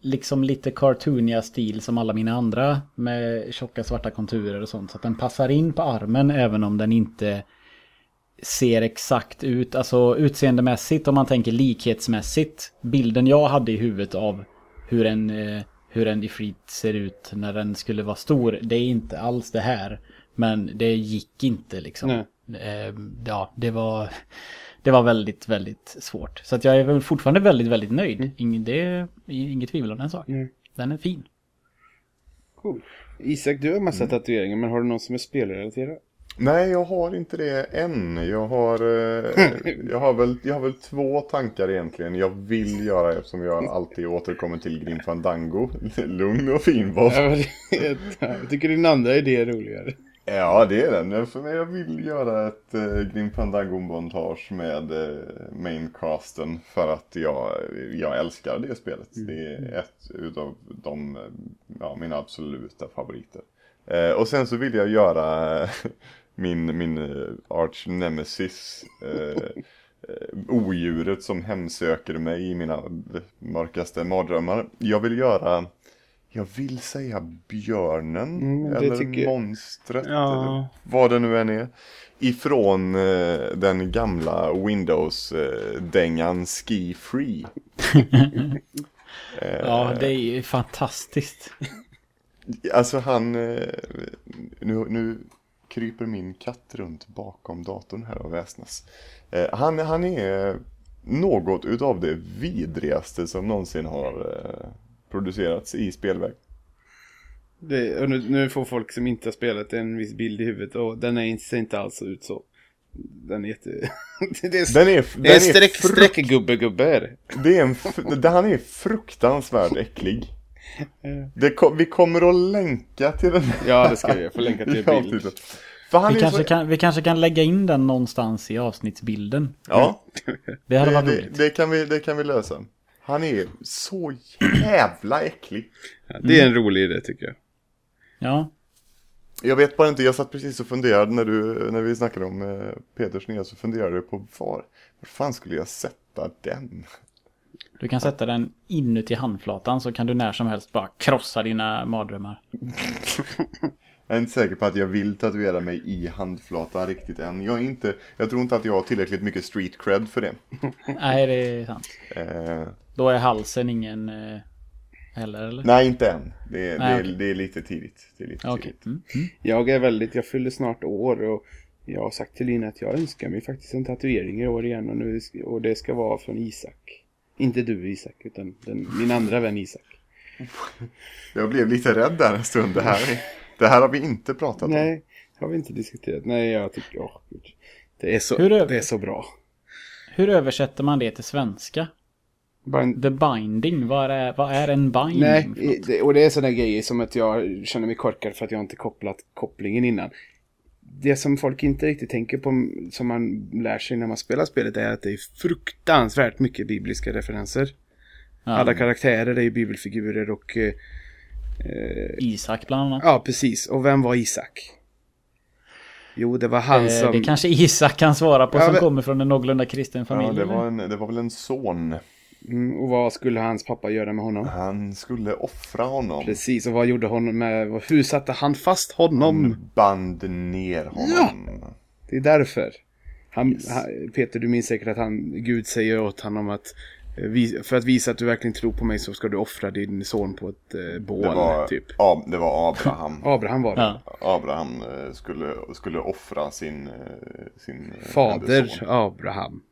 liksom lite cartooniga stil som alla mina andra med tjocka svarta konturer och sånt. Så att den passar in på armen även om den inte ser exakt ut. Alltså utseendemässigt om man tänker likhetsmässigt. Bilden jag hade i huvudet av hur en, eh, hur en ifrit ser ut när den skulle vara stor. Det är inte alls det här. Men det gick inte liksom. Eh, ja, det var, det var väldigt, väldigt svårt. Så att jag är väl fortfarande väldigt, väldigt nöjd. Ingen, det är inget tvivel om den saken. Mm. Den är fin. cool. Isak, du har massa tatueringar, men har du någon som är spelrelaterad? Nej, jag har inte det än. Jag har, eh, jag har, väl, jag har väl två tankar egentligen. Jag vill göra eftersom jag alltid återkommer till Grim Fandango. Lugn och fin det- jag tycker din andra idé är roligare. Ja, det är den. För mig, jag vill göra ett eh, Grim Fandango-montage med eh, maincasten. För att jag, jag älskar det spelet. Det är ett utav de, ja, mina absoluta favoriter. Eh, och sen så vill jag göra min, min eh, arch nemesis. Eh, eh, odjuret som hemsöker mig i mina mörkaste mardrömmar. Jag vill göra jag vill säga björnen Mm, eller monstret Ja. eller vad det nu än är. Ifrån eh, den gamla Windows-dängan Ski Free. Eh, Ja, det är ju fantastiskt. Alltså han, nu, nu kryper min katt runt bakom datorn här och väsnas. Eh, han, han är något utav det vidrigaste som någonsin har eh, producerats i spelväg. Det, nu, nu får folk som inte har spelat en viss bild i huvudet och den är inte, ser inte alls ut så. Den är jätte... det är, Den är, den är är streck, fru- streckgubbe-gubbe är det. Det är en, han är fruktansvärt äcklig. Det kom, vi kommer att länka till den här Ja, det ska vi. Jag får länka till bild. han Vi kanske, så, kan, vi kanske kan lägga in den någonstans i avsnittsbilden. Ja, Det hade det, varit det, roligt. det, kan vi, det kan vi lösa. Han är så jävla äcklig. Ja, det är en rolig idé tycker jag. Ja, Jag vet bara inte, jag satt precis och funderade när, du, när vi snackade om eh, Peters nya så funderade jag på var, var fan skulle jag sätta den? Du kan sätta den inuti handflatan så kan du när som helst bara krossa dina mardrömmar. Jag är inte säker på att jag vill tatuera mig i handflatan riktigt än. Jag är inte, jag tror inte att jag har tillräckligt mycket street cred för det. Nej, det är sant. Eh, Då är halsen ingen eh, heller, eller? nej, inte än. Det, är- Nej, det, är, okej. det är lite tidigt. Det är lite Okej. tidigt. Mm. Mm. Jag är väldigt, jag fyller snart år och jag har sagt till Lina att jag önskar mig faktiskt en tatuering i år igen och, nu, och det ska vara från Isak. Inte du Isak, utan den, min andra vän Isak. Jag blev lite rädd där en stund. Det här, är- det här har vi inte pratat om. Nej, har vi inte diskuterat. Nej, jag tycker, åh gud. Det är så, det är så bra. Hur översätter man det till svenska? En, The binding, vad är, vad är en binding? nej, det, och det är sådana grejer som att jag känner mig korkad för att jag inte kopplat kopplingen innan. Det som folk inte riktigt tänker på, som man lär sig när man spelar spelet, är att det är fruktansvärt mycket bibliska referenser. Ja, Alla karaktärer är ju bibelfigurer och... Eh, eh, Isak bland annat. ja, precis. Och vem var Isak? Jo, det var han Eh, som... Det kanske Isak kan svara på Ja, som men- kommer från en någorlunda kristen familj. Ja, det var, en, det var väl en son. Mm, och vad skulle hans pappa göra med honom? Han skulle offra honom. Precis, och vad gjorde honom med... Hur satte han fast honom? Band ner honom. Det är därför. Han, han, Peter, du minns säkert att han, Gud säger åt honom att eh, för att visa att du verkligen tror på mig så ska du offra din son på ett eh, bål, Det var, typ. Ab, det var Abraham. Abraham var det. Ja. Abraham eh, skulle, skulle offra sin, sin Fader son. Abraham.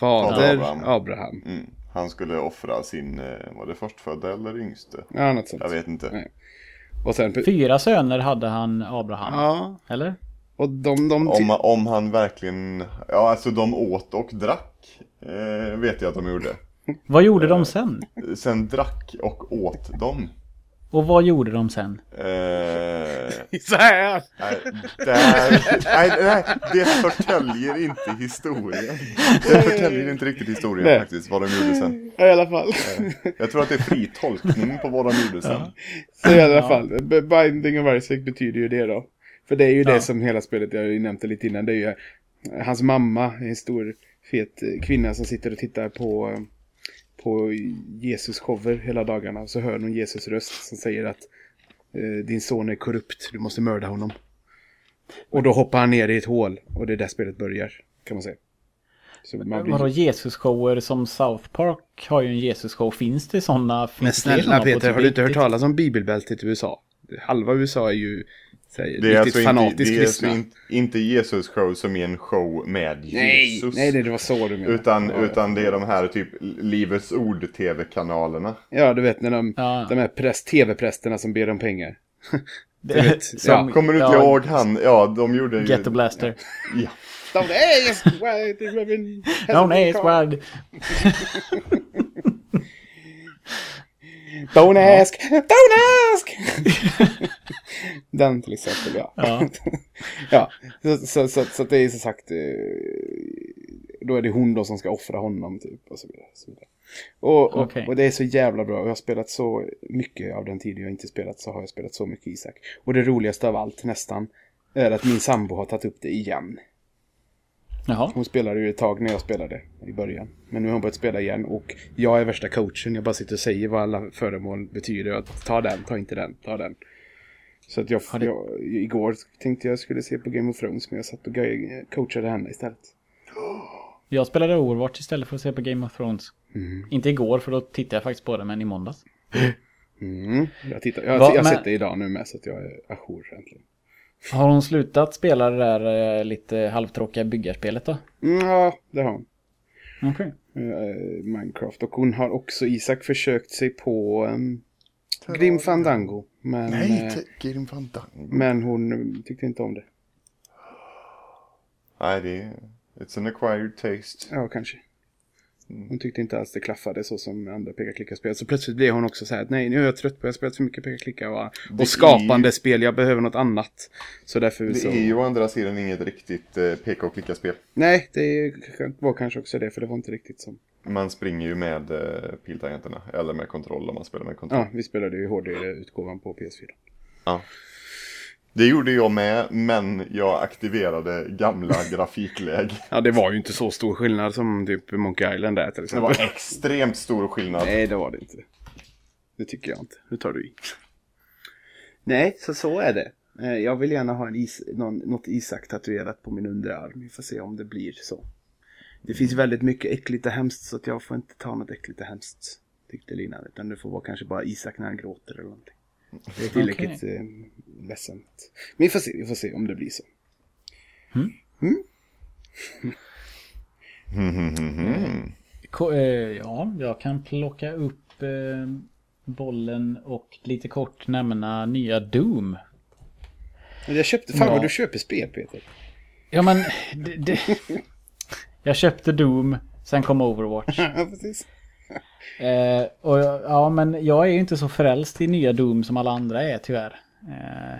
Fader Fader Abraham. Abraham. Mm. Han skulle offra sin, eh, var det förstfödda eller yngste? Ja, något sånt. Jag vet inte. Nej. Och sen... Fyra söner hade han Abraham. Ja, Eller? och de... de Om, om han verkligen, ja alltså de åt och drack. Eh, vet jag att de gjorde. Vad gjorde de sen? Sen drack och åt de. Och vad gjorde de sen? Eh, så här! nej, där, nej, nej, det förtäljer inte historien. Det förtäljer inte riktigt historien Nej. faktiskt, vad de gjorde sen. Ja, I alla fall. Jag tror att det är fri tolkning på vad de gjorde sen. Så i alla fall, B- Binding of Isaac betyder ju det då. För det är ju det Ja. som hela spelet, jag har ju nämnt det lite innan, det är ju eh, hans mamma, en stor fet eh, kvinna som sitter och tittar på, eh, på Jesus shower hela dagarna. Så hör hon Jesus röst som säger att eh, din son är korrupt, du måste mörda honom. Och då hoppar han ner i ett hål och det är där spelet börjar, kan man säga. Så man blir... Vadå Jesus-shower som South Park har ju en Jesus-show. Finns det sådana? Men snälla Peter, har du inte hört talas om bibelbältet i USA? Halva USA är ju så här, Det är riktigt alltså inte, fanatiskt det är alltså in, inte Jesus show som är en show med Nej, Jesus. nej, det var så du menade. Utan, ja, utan det är de här typ Livets Ord-tv-kanalerna. Ja, du vet när de, Ja. de här präst, tv-prästerna som ber om pengar. Det, vet, som, Kommer du inte ja, ihåg han? Ja, de gjorde ju... Ghetto Blaster. Ja. De, hey, yes, why, the Reverend No, nej, squad. Don't ask, don't ask! Den till exempel, ja. Ja. ja, så, så, så, så det är så sagt, eh, då är det hon då som ska offra honom typ och så vidare. Så vidare. och, och, Okej. och det är så jävla bra. Jag har spelat så mycket av den tiden jag inte spelat så har jag spelat så mycket Isak. Och det roligaste av allt nästan är att min sambo har tagit upp det igen. Jaha. Hon spelade ju ett tag när jag spelade i början. Men nu har hon börjat spela igen och jag är värsta coachen. Jag bara sitter och säger vad alla föremål betyder. Att ta den, ta inte den, ta den. Så att jag, det- jag igår tänkte jag skulle se på Game of Thrones men jag satt och coachade henne istället. Jag spelade Overwatch istället för att se på Game of Thrones. Inte igår för då tittade jag faktiskt på det, men i måndags. Mm. Jag, tittar, jag, Va, jag har sett det idag nu med så att jag är ajour äntligen. Har hon slutat spela det där eh, lite halvtråkiga byggarspelet då? Mm, ja, det har hon. Okej. Eh, Minecraft. Och hon har också, Isak, försökt sig på um, Grim Fandango. Men, Nej, eh, Grim Fandango. men hon eh, tyckte inte om det. Nej, det är... It's an acquired taste. Ja, kanske. Hon tyckte inte alls det klaffade så som andra peka-klicka-spel. Så plötsligt blev hon också så här att nej, nu är jag trött på jag har spelat för mycket peka-klicka och, Det och skapande är- spel. Jag behöver något annat. Så därför Det så... är ju å andra sidan inget riktigt eh, peka och klicka-spel. Nej, det var kanske också det, för det var inte riktigt som... Man springer ju med eh, piltangenterna, eller med kontroll om man spelar med kontroll. Ja, vi spelade ju HD-utgåvan på PS4. Ja. Det gjorde jag med, men jag aktiverade gamla grafikläge. Ja, det var ju inte så stor skillnad som typ Monkey Island där till Det exempel. var extremt stor skillnad. Nej, det var det inte. Det tycker jag inte. Nu tar du i. Nej, så så är det. Eh, Jag vill gärna ha en is, någon, något Isak tatuerat på min underarm. Vi får se om det blir så. Det finns väldigt mycket äckligt och hemskt så att jag får inte ta något äckligt och hemskt. Tyckte Lina. Utan det får vara kanske bara Isak när han gråter eller någonting. Det är tillräckligt eh, ledsamt. Men vi får se, vi får se om det blir så. Mhm. Ko- eh, ja, jag kan plocka upp eh, bollen och lite kort nämna nya Doom. Jag köpte, fan Ja. vad du köper spel Peter. Ja men, det, det... jag köpte Doom, sen kom Overwatch. ja, precis. Eh, och ja, men jag är ju inte så frälst i nya Doom som alla andra är tyvärr. Eh,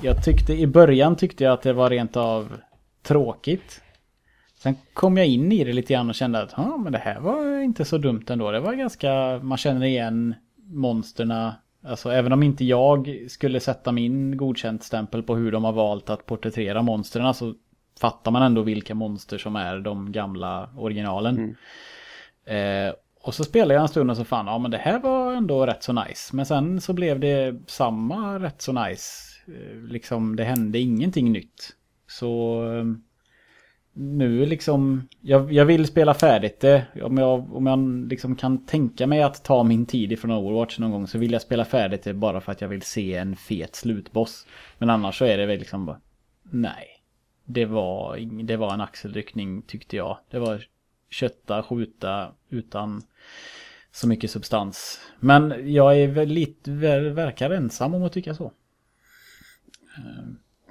jag tyckte, i början tyckte jag att det var rent av tråkigt. Sen kom jag in i det lite grann och kände att ja, men det här var inte så dumt ändå. Det var ganska, man känner igen monsterna. Alltså även om inte jag skulle sätta min godkänt stämpel på hur de har valt att porträttera monsterna så fattar man ändå vilka monster som är de gamla originalen. Eh, och så spelade jag en stund och så fan, ja men det här var ändå rätt så nice. Men sen så blev det samma rätt så nice. Eh, liksom det hände ingenting nytt. Så eh, nu liksom, jag, jag vill spela färdigt det. Om jag, om jag liksom kan tänka mig att ta min tid ifrån Overwatch någon gång så vill jag spela färdigt det bara för att jag vill se en fet slutboss. Men annars så är det väl liksom bara, nej. Det var, det var en axelryckning tyckte jag. Det var kötta, skjuta utan så mycket substans. Men jag är väl lite, ver- verkar ensam om att tycka så.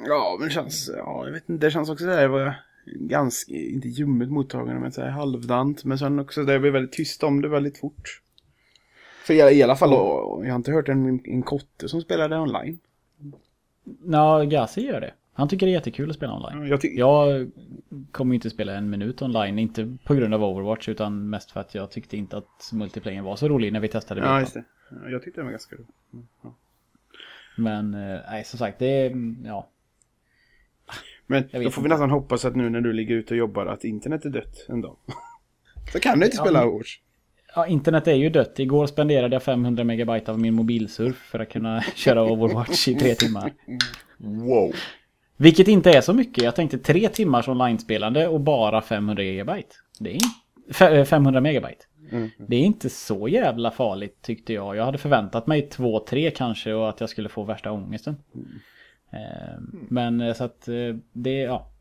Ja, men det känns, ja, jag vet inte, det känns också där, det var ganska, inte ljummet mottagande, men så här halvdant. Men sen också, det blev väldigt tyst om det väldigt fort. För i, i alla fall, och, jag har inte hört en, en kotte som spelade online. Ja, Gassi gör det. Han tycker det är jättekul att spela online. Jag Jag kommer ju inte spela en minut online, inte på grund av Overwatch utan mest för att jag tyckte inte att multiplayern var så rolig när vi testade ja, just det. Ja, Jag tyckte det var ganska roligt. Ja. Men eh, nej, som sagt, det är, ja. Men då får vi inte. nästan hoppas att nu när du ligger ute och jobbar att internet är dött en dag. Så kan du inte Ja, spela men- Overwatch. Ja, internet är ju dött. Igår spenderade jag 500 megabyte av min mobilsurf för att kunna köra Overwatch i tre timmar. Wow. Vilket inte är så mycket. Jag tänkte tre timmars online-spelande och bara 500 gigabyte. Det är in- fe- eh, 500 megabyte. Det är inte så jävla farligt tyckte jag. Jag hade förväntat mig 2-3 kanske och att jag skulle få värsta ångesten. Eh, Men eh, så att det, ja.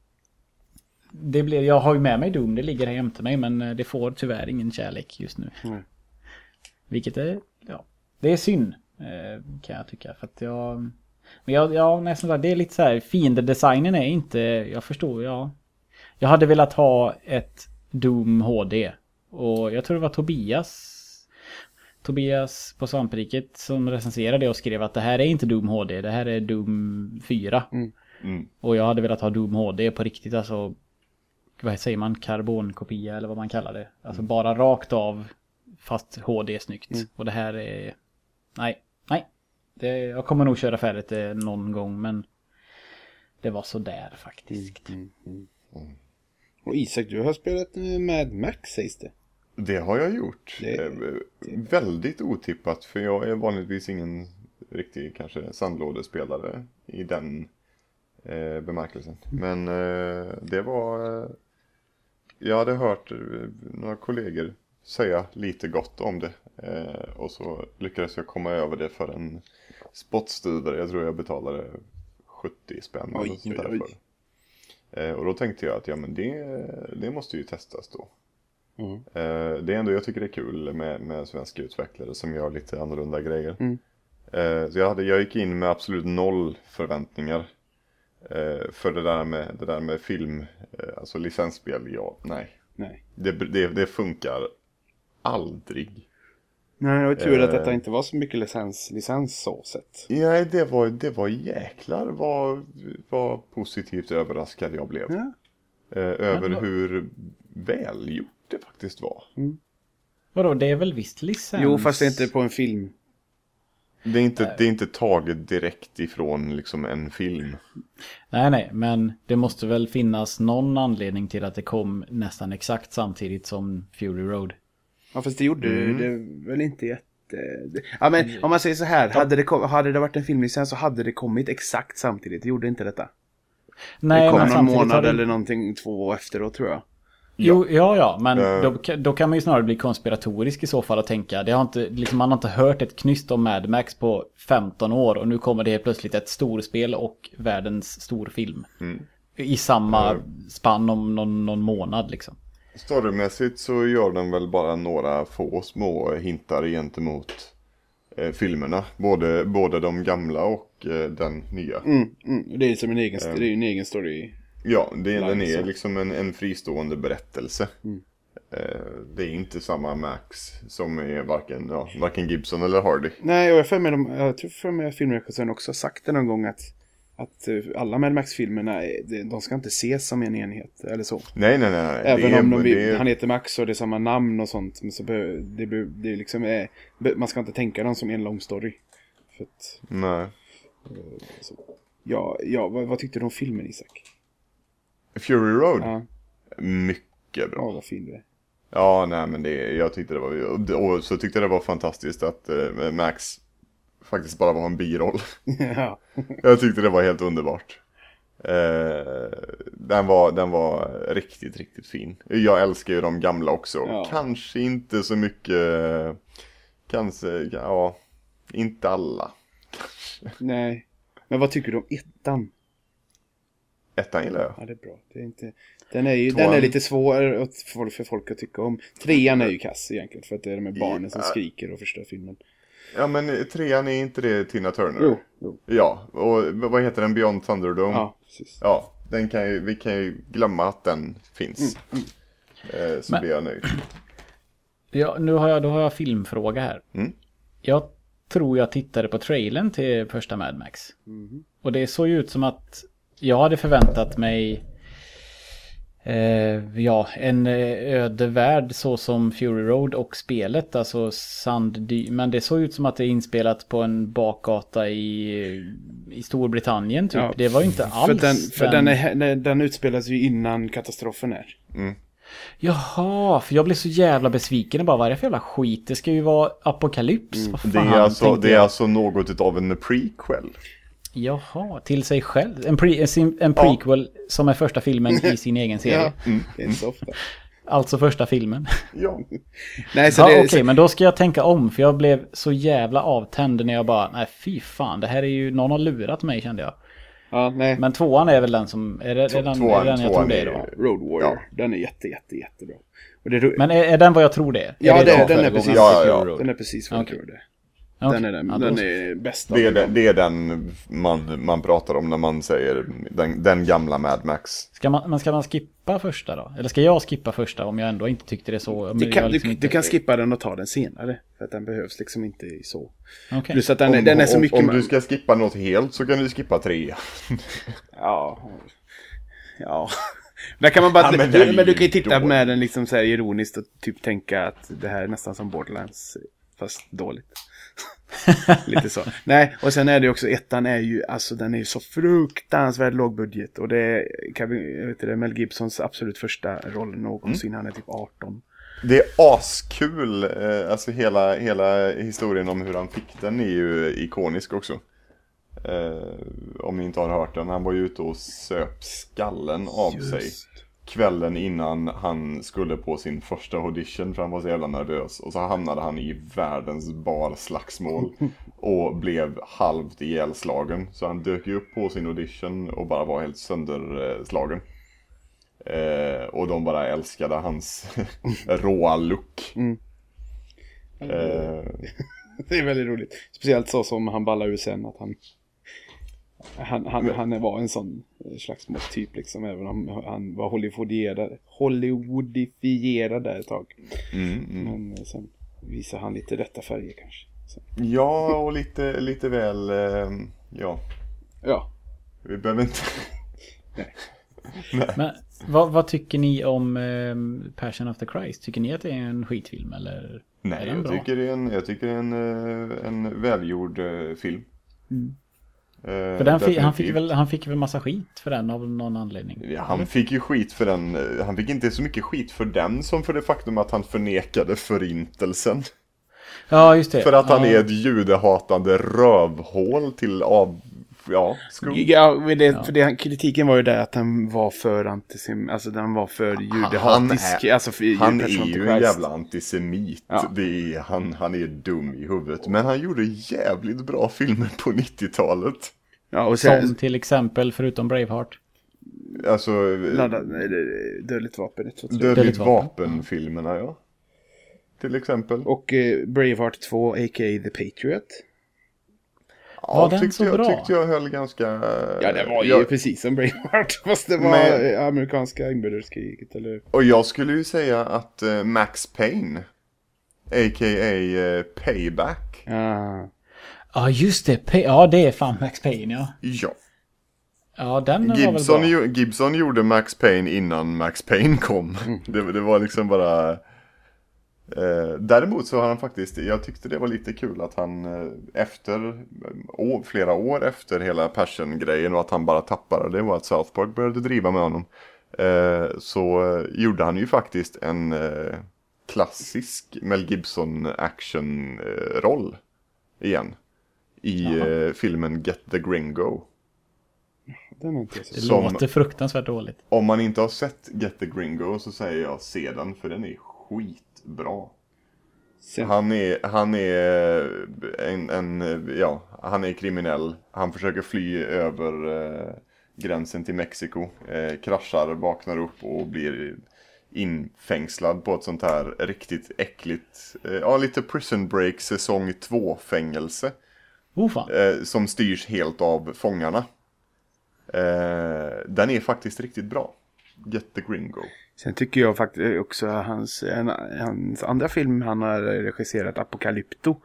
Det blir, jag har ju med mig Doom, det ligger här jämte mig men det får tyvärr ingen kärlek just nu. Nej. Vilket är, ja, det är synd kan jag tycka. För att jag, men jag, ja, nästan där, det är lite så här, fiendedesignen är inte, jag förstår, ja. Jag hade velat ha ett Doom HD. Och jag tror det var Tobias Tobias på Svampriket som recenserade det och skrev att det här är inte Doom HD, det här är Doom 4. Mm. Och jag hade velat ha Doom HD på riktigt, alltså vad säger man, karbonkopia eller vad man kallar det. Alltså bara rakt av fast HD är snyggt. Och det här är, nej, nej. Det, jag kommer nog köra färdigt det någon gång men det var så där faktiskt. Och Isak, du har spelat eh, Mad Max sägs det. Det har jag gjort. Det- Eh, Väldigt otippat för jag är vanligtvis ingen riktig kanske sandlådespelare i den eh, bemärkelsen. Men eh, det var... Eh, jag hade hört eh, några kollegor säga lite gott om det. Eh, och så lyckades jag komma över det för en spottstyver. Jag tror jag betalade 70 spänn Oj, oj, för. Eh, och då tänkte jag att ja men det, det måste ju testas då. Mm. Eh, det är ändå, jag tycker det är kul med, med svenska utvecklare som gör lite annorlunda grejer. Mm. Eh, så jag, hade, jag gick in med absolut noll förväntningar. För det där med, det där med film, alltså licensspel, ja, nej. Nej. Det, det, det funkar aldrig. Nej, det var tur att Eh. detta inte var så mycket licens, licens så sett. Nej, det var, det var jäklar vad, vad positivt överraskad jag blev. Ja. Eh, över Ja. hur välgjort det faktiskt var. Vadå, det är väl visst licens? Jo, fast det är inte på en film. Det är inte, det är inte taget direkt ifrån liksom en film. Nej, nej, men det måste väl finnas någon anledning till att det kom nästan exakt samtidigt som Fury Road. Ja, fast det gjorde det väl inte jätte... det- Ja, men om man säger så här. Hade det, kom... hade det varit en filmlicens så hade det kommit exakt samtidigt. Det gjorde inte detta. Nej, det kom men någon månad det- eller någonting två år efteråt tror jag. Jo, ja, ja, men då, då kan man ju snarare bli konspiratorisk i så fall och tänka. Det har inte, liksom, man har inte hört ett knyst om Mad Max på 15 år och nu kommer det helt plötsligt ett storspel och världens storfilm. Mm. I samma spann om någon, någon månad liksom. Storymässigt så gör den väl bara några få små hintar gentemot eh, filmerna. Både, både de gamla och eh, den nya. Mm, mm. Det är som en egen, det är en egen story. Ja, det, den Nice. är liksom en, en fristående berättelse. Mm. Eh, det är inte samma Max som är varken, ja, varken Gibson eller Hardy. Nej, och jag för mig, de, jag tror för mig att filmregissören också har sagt det någon gång att, att eh, alla Mad Max-filmerna, är- de- ska inte ses som en enhet eller så. Nej, nej, nej. Även det är, om de, det är, han heter Max och det är samma namn och sånt. Men så be, det, det är liksom, eh, be, man ska inte tänka dem som en lång story. Att, Nej. så, ja, ja vad, vad tyckte du om filmen Isak? Fury Road, Ja, mycket bra. ja vad fin du är. Ja, nej men det, jag tyckte det var, och så tyckte jag det var fantastiskt att eh, Max faktiskt bara var en biroll. ja. jag tyckte det var helt underbart. Eh, den, var, den var riktigt, riktigt fin. Jag älskar ju de gamla också. Ja. Kanske inte så mycket, kanske, ja, inte alla. Nej. Men vad tycker du om ettan? Ettan gillar jag. Ja, det är bra. Det är inte, den, är ju, Tvåan. den är lite svår att- för, folk att tycka om. Trean är ju kass egentligen. För att det är de här barnen som skriker och förstör filmen. Ja men trean är inte det Tina Turner? Jo, jo. Ja, och vad heter den? Beyond Thunderdome? Ja, precis. Ja, den kan ju, vi kan ju glömma att den finns. Mm, Eh, så Men- blir jag nöjd. Ja, nu har jag, då har jag filmfråga här. Mm. Jag tror jag tittade på trailern till första Mad Max. Och det såg ju ut som att jag hade förväntat mig eh, ja, en eh, öde värld så som Fury Road och spelet, alltså Sanddy. Men det såg ut som att det är inspelat på en bakgata i, i Storbritannien typ. Ja, det var ju inte alls För, den, för den, är, den, den utspelas ju innan katastrofen är. Jaha, för jag blev så jävla besviken. Jag bara, vad är det för jävla skit? Det ska ju vara apokalyps. Vad fan, Det är, alltså, det är alltså något av en prequel. Jaha, till sig själv. En, pre, en, prequel som är första filmen i sin egen serie. Ja, det är inte så ofta. Alltså första filmen. Ja. Nej, så Ja, det, Okej, men då ska jag tänka om. För jag blev så jävla avtänd när jag bara, nej fy fan, det här är ju, någon har lurat mig kände jag. ja, nej. Men tvåan är väl den som, är det, är den, Tvåan- är den jag tror det är- är då? Road Warrior. Ja. Den är jätte, jätte, jättebra. Och det, är Men är, är den vad jag tror det är? ja, är det, den är precis, Ja, ja, ja. Den är precis vad jag tror det. Okej. Den är, den, Ja, då den är bäst av Det är, den, det är den man, man pratar om när man säger den, den gamla Mad Max. Ska man, men ska man skippa första då? Eller ska jag skippa första om jag ändå inte tyckte det så? Du kan, liksom du, inte- du kan skippa den och ta den senare. För att den behövs liksom inte i så. Okej. Plus att den, Om, den är så om, mycket... om man- du ska skippa något helt så kan du skippa tre. Ja. Ja. Där kan man bara... Ja, men du, men du kan ju titta dålig. med den liksom så här ironiskt och typ tänka att det här är nästan som Borderlands. Fast dåligt. Lite så. Nej, och sen är det också, ettan är ju, alltså den är ju så fruktansvärt låg budget. Och det är, kan vi, jag vet inte, Mel Gibsons absolut första roll någonsin. Han är typ 18. Det är askul. eh, Alltså hela, hela historien om hur han fick den är ju ikonisk också. Eh, om ni inte har hört den. Han var ju ute och söp skallen av sig. Kvällen innan han skulle på sin första audition för han var så jävla nervös. Och så hamnade han i världens barslagsmål. Och blev halvt ihjälslagen. Så han dök ju upp på sin audition och bara var helt sönderslagen. Eh, och de bara älskade hans råa look. Eh, Det är väldigt roligt. Speciellt så som han ballar ur sen att han... Han, han, han var en sån eh, slagsmålstyp liksom, även om han var Hollywoodierad, Hollywoodifierad där ett tag. mm, mm. Men eh, sen visar han lite rätta färger kanske. Så, Ja, och lite, lite väl, eh, ja, ja, vi behöver inte... Men vad, vad tycker ni om ehm, Passion of the Christ? Tycker ni att det är en skitfilm eller? är Nej, den jag bra? tycker det är en, jag tycker det är en, eh, en välgjord eh, film. Eh, För den fi, han, fick väl, han fick väl massa skit för den av någon anledning? Ja, han fick ju skit för den, eh, han fick inte så mycket skit för den som för det faktum att han förnekade förintelsen. Ja, just det. För att han ja. är ett judehatande rövhål till av, ja, skum. ja det, för det, kritiken var ju där att han var för antisim, alltså den var för judehatisk. är- alltså för Han är ju en jävla antisemit. Ja. Det är, han, han är dum i huvudet. Men han gjorde jävligt bra filmer på 90-talet. Ja, och Som sen, till exempel, förutom Braveheart. Alltså, ladda, dödligt vapen. Dödligt Dödligt vapen. vapen-filmerna, ja. Till exempel. Och eh, Braveheart 2, a.k.a. The Patriot. Ja, var den tyckte så jag, bra? Tyckte jag höll ganska... Ja, det var ju jag, precis som Braveheart. Fast det var Men- amerikanska inbördeskriget eller... Och jag skulle ju säga att eh, Max Payne, a.k.a. eh, Payback, Ja. Ja, just det. P- ja, det är fan Max Payne, ja. ja. Ja, den var väl Gibson, bra. Gibson gjorde Max Payne innan Max Payne kom. Mm. Det, det var liksom bara... Eh, däremot så har han faktiskt, jag tyckte det var lite kul att han eh, efter, eh, å, flera år efter hela Passion-grejen och att han bara tappade det var att South Park började driva med honom. Så gjorde han ju faktiskt en klassisk Mel Gibson action-roll igen. I eh, filmen Get the Gringo. Den är inte jag Det som- låter fruktansvärt dåligt. Om man inte har sett Get the Gringo så säger jag se den för den är Sen, Han är, han är en, en, ja, han är kriminell. Han försöker fly över eh, gränsen till Mexiko. Eh, kraschar, vaknar upp och blir infängslad på ett sånt här riktigt äckligt, eh, ja lite prison break säsong 2 fängelse. Oh. Eh, som styrs helt av fångarna. Eh, den är faktiskt riktigt bra. Get the Gringo. Sen tycker jag faktiskt också hans, en, hans andra film han har regisserat, Apocalypto,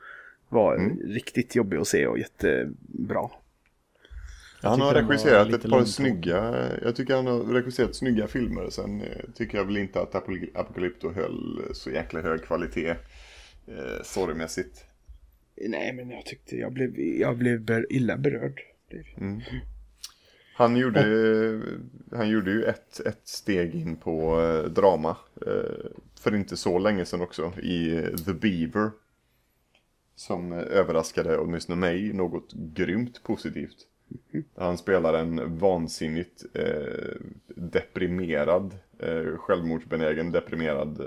var Mm. riktigt jobbig att se och jättebra. Han har regisserat ett par snygga, jag tycker han har regisserat snygga filmer. Sen eh, tycker jag väl inte att Apocalypto höll så jäkla hög kvalitet eh, storymässigt. Nej, men jag tyckte jag blev, jag blev illa berörd. Han gjorde, han gjorde ju ett, ett steg in på eh, drama eh, för inte så länge sedan också i The Beaver. Som överraskade åtminstone mig något grymt positivt. Han spelar en vansinnigt eh, deprimerad, eh, självmordsbenägen deprimerad eh,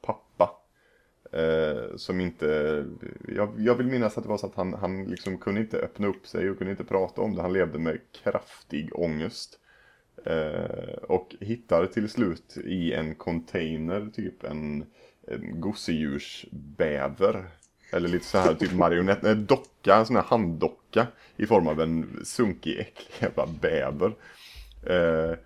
pappa. Eh, som inte, jag, jag vill minnas att det var så att han, han liksom kunde inte öppna upp sig och kunde inte prata om det. Han levde med kraftig ångest. Eh, och hittar till slut i en container typ en, en gosedjursbäver. Eller lite så här typ marionett, en docka, en sån här handdocka i form av en sunkig äcklig jävla bäver. Eh,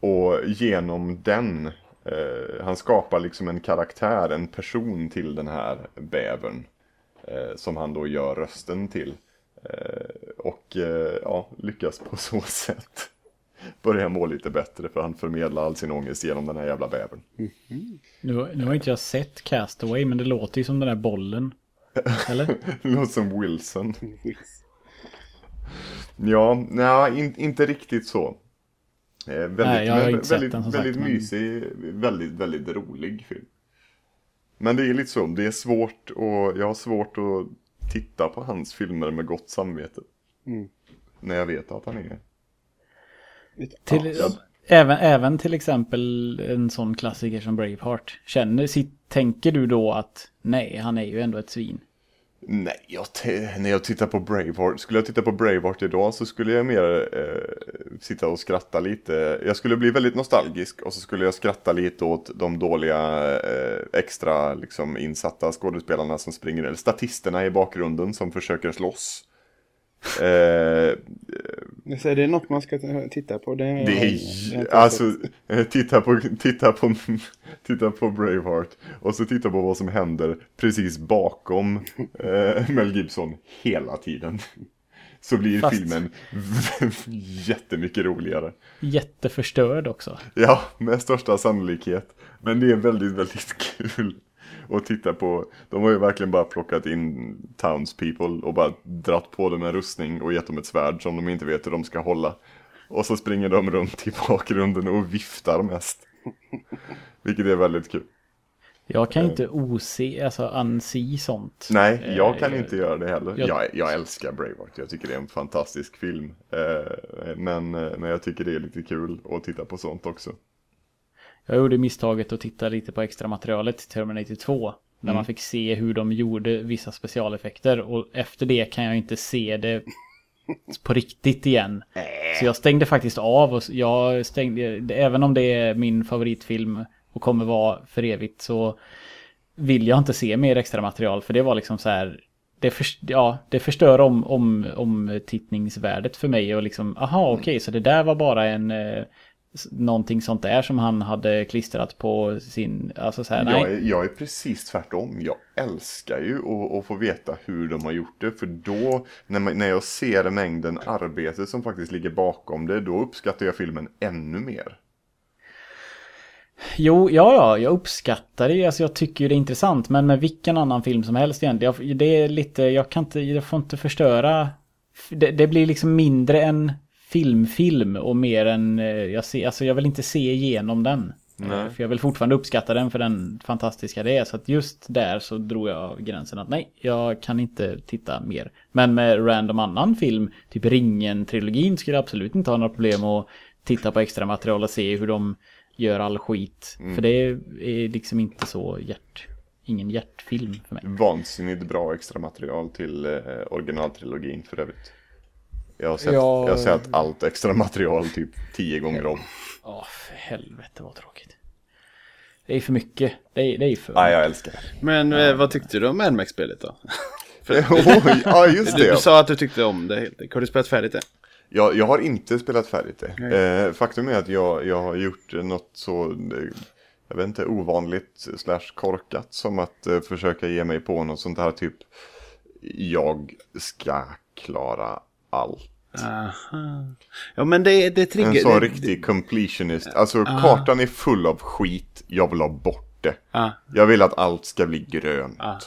och genom den, eh, han skapar liksom en karaktär, en person till den här bävern. Eh, som han då gör rösten till. Eh, och eh, ja, lyckas på så sätt börja må lite bättre för han förmedlar all sin ångest genom den här jävla bävern. Nu, nu har inte jag sett Castaway men det låter ju som den där bollen. Eller? Det låter som Wilson. Ja, nej, in, inte riktigt så. Eh, väldigt, Nej, jag har men inte sett väldigt, den, som väldigt sagt, men- mysig, väldigt, väldigt rolig film. Men det är lite så, det är svårt och jag har svårt att titta på hans filmer med gott samvete. Mm. När jag vet att han är. Till, Ja. även, även till exempel en sån klassiker som Braveheart. Känner, sitt- tänker du då att nej, han är ju ändå ett svin? Nej, jag när jag tittar på Braveheart, skulle jag titta på Braveheart idag så skulle jag mer eh, sitta och skratta lite. Jag skulle bli väldigt nostalgisk och så skulle jag skratta lite åt de dåliga eh, extra liksom, insatta skådespelarna som springer, eller statisterna i bakgrunden som försöker slåss. Eh, Så är det något man ska titta på? Det, det jag har är, alltså, eh, titta på, titta på, titta på Braveheart och så titta på vad som händer precis bakom eh, Mel Gibson hela tiden. Så blir Fast- filmen jättemycket roligare. Jätteförstörd också. Ja, med största sannolikhet. Men det är väldigt, väldigt kul att titta på. De har ju verkligen bara plockat in townspeople och bara dratt på dem en rustning och gett dem ett svärd som de inte vet hur de ska hålla. Och så springer de runt i bakgrunden och viftar mest. Vilket är väldigt kul. Jag kan inte ose, alltså anse sånt. Nej, jag kan Eh, inte göra det heller. jag- Jag, jag älskar Braveheart. Jag tycker det är en fantastisk film. Eh, Men, eh, men jag tycker det är lite kul att titta på sånt också. Jag gjorde misstaget att titta lite på extra materialet till Terminator 2. När Mm. man fick se hur de gjorde vissa specialeffekter. Och efter det kan jag inte se det på riktigt igen. Så jag stängde faktiskt av och jag stängde, även om det är min favoritfilm och kommer vara för evigt så vill jag inte se mer extra material för det var liksom så här det, förs- ja, det förstör om, om, om tittningsvärdet för mig och liksom aha okej så det där var bara en eh, någonting sånt där som han hade klistrat på sin alltså så här, nej Jag är, jag är precis tvärtom. Jag älskar ju att, få veta hur de har gjort det. För då, när, man, när jag ser mängden arbete som faktiskt ligger bakom det, då uppskattar jag filmen ännu mer. Jo, ja, ja, jag uppskattar det. Alltså jag tycker ju det är intressant. Men med vilken annan film som helst egentligen. Jag, det är lite, jag kan inte, jag får inte förstöra. Det, det blir liksom mindre än filmfilm och mer än, eh, jag, ser, alltså jag vill inte se igenom den. Nej. Eh, För jag vill fortfarande uppskatta den för den fantastiska det är. Så att just där så drog jag gränsen att nej, jag kan inte titta mer. Men med random annan film, typ Ringen-trilogin, skulle jag absolut inte ha några problem att titta på extra material och se hur de gör all skit. För det är liksom inte så hjärt... Ingen hjärtfilm för mig. Vansinnigt bra extra material till eh, originaltrilogin för övrigt. Jag har, sett, Ja. jag har sett allt extra material typ tio gånger om. Ja, för helvete vad tråkigt. Det är för mycket. Det är, det är för Nej, jag älskar det. Men eh, vad tyckte du om Mad Max-spelet då? Oj, ja, just Du, du det. sa att du tyckte om det. Har du spelat färdigt det? Jag, jag har inte spelat färdigt det. Eh, faktum är att jag, jag har gjort något så, eh, jag vet inte, ovanligt slash korkat som att eh, försöka ge mig på något sånt här typ, jag ska klara allt. Aha. Ja men det, det triggar... En sån det, riktig completionist. Alltså kartan är full av skit, jag vill ha bort det. Ja, Jag vill att allt ska bli grönt. ja.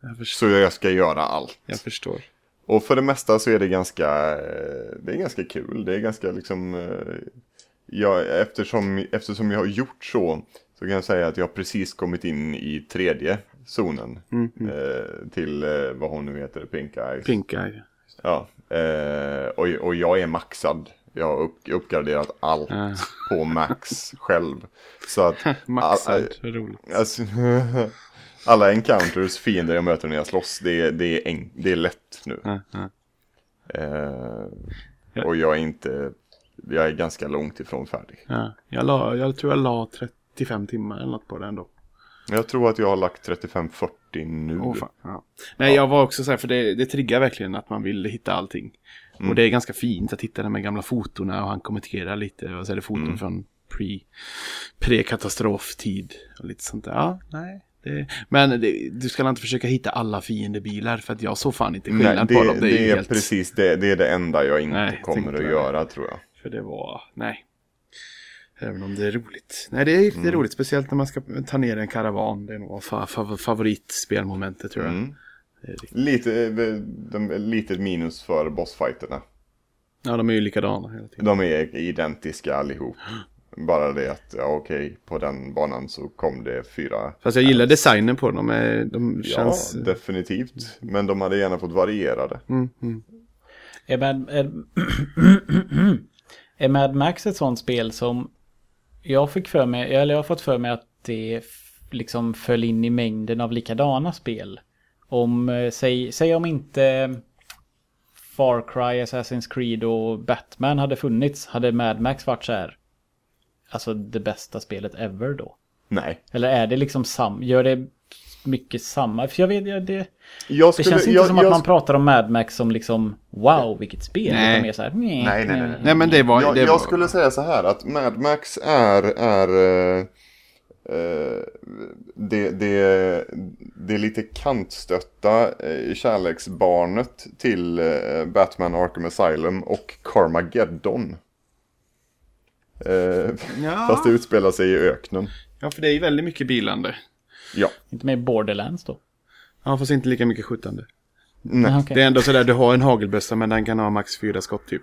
Jag, Så jag ska göra allt. jag förstår. Och för det mesta så är det ganska, eh, det är ganska kul. Det är ganska liksom, eh, ja, eftersom, eftersom jag har gjort så, så kan jag säga att jag har precis kommit in i tredje zonen. Eh, till eh, vad hon nu heter, Pink Eyes. Pink Eye. Ja, eh, och, och jag är maxad. Jag har upp, uppgraderat allt på max själv. Så att... Maxad, all- roligt. Alltså, alla encounters, fiender jag möter när jag slåss, det är, det är, en, det är lätt nu. Eh. Och jag är inte, jag är ganska långt ifrån färdig. Ja. Jag, la, jag tror jag la 35 timmar eller något på det ändå. Jag tror att jag har lagt 35-40 nu. Fan. Ja. Nej, jag var också så här, för det, det triggar verkligen att man vill hitta allting. Och det är ganska fint att hitta de här gamla fotona och han kommenterar lite. Och så är det foton från pre, pre-katastroftid och lite sånt där. Ja, nej. Det, men det, du ska inte försöka hitta alla fiendebilar för att jag såg fan inte skillnad Nej, på det, dem. det, är, helt, precis det, det är det enda jag inte Nej, kommer att göra tror jag. För det var, nej. Även om det är roligt. Nej, det är, det är roligt. Speciellt när man ska ta ner en karavan. Det är nog fa, fa, favoritspelmomentet tror jag. Mm. Riktigt- Lite, eh, de, lite minus för bossfighterna. Ja, de är ju likadana hela tiden. De är identiska allihop. Bara det att, ja okej, på den banan så kom det fyra. Fast jag gillar designen på dem. De, de känns... Ja, definitivt. Men de hade gärna fått variera det. Mm, mm. Är Mad, är, är Mad Max ett sånt spel som jag fick för mig, eller jag har fått för mig att det liksom föll in i mängden av likadana spel. Om, eh, säg, säg om inte Far Cry, Assassin's Creed och Batman hade funnits, hade Mad Max varit så här, alltså det bästa spelet ever då? Nej. Eller är det liksom sam, gör det mycket samma? För jag vet, jag, det, Jag det skulle, känns inte jag, som att man pratar om Mad Max som liksom wow vilket spel. Nej. Mer så här, nej, Nej, nej, nej. Nej, men det var... jag, det jag var... skulle säga så här att Mad Max är, är eh, det, det, det är lite kantstötta eh, kärleksbarnet till eh, Batman Arkham Asylum och Carmageddon. Ja. Fast det utspelar sig i öknen. ja, för det är ju väldigt mycket bilande. Ja. Inte med Borderlands då? Ja, fast inte lika mycket skjutande. Nej. Ah, okej. Det är ändå sådär, du har en hagelbössa men den kan ha max fyra skott typ.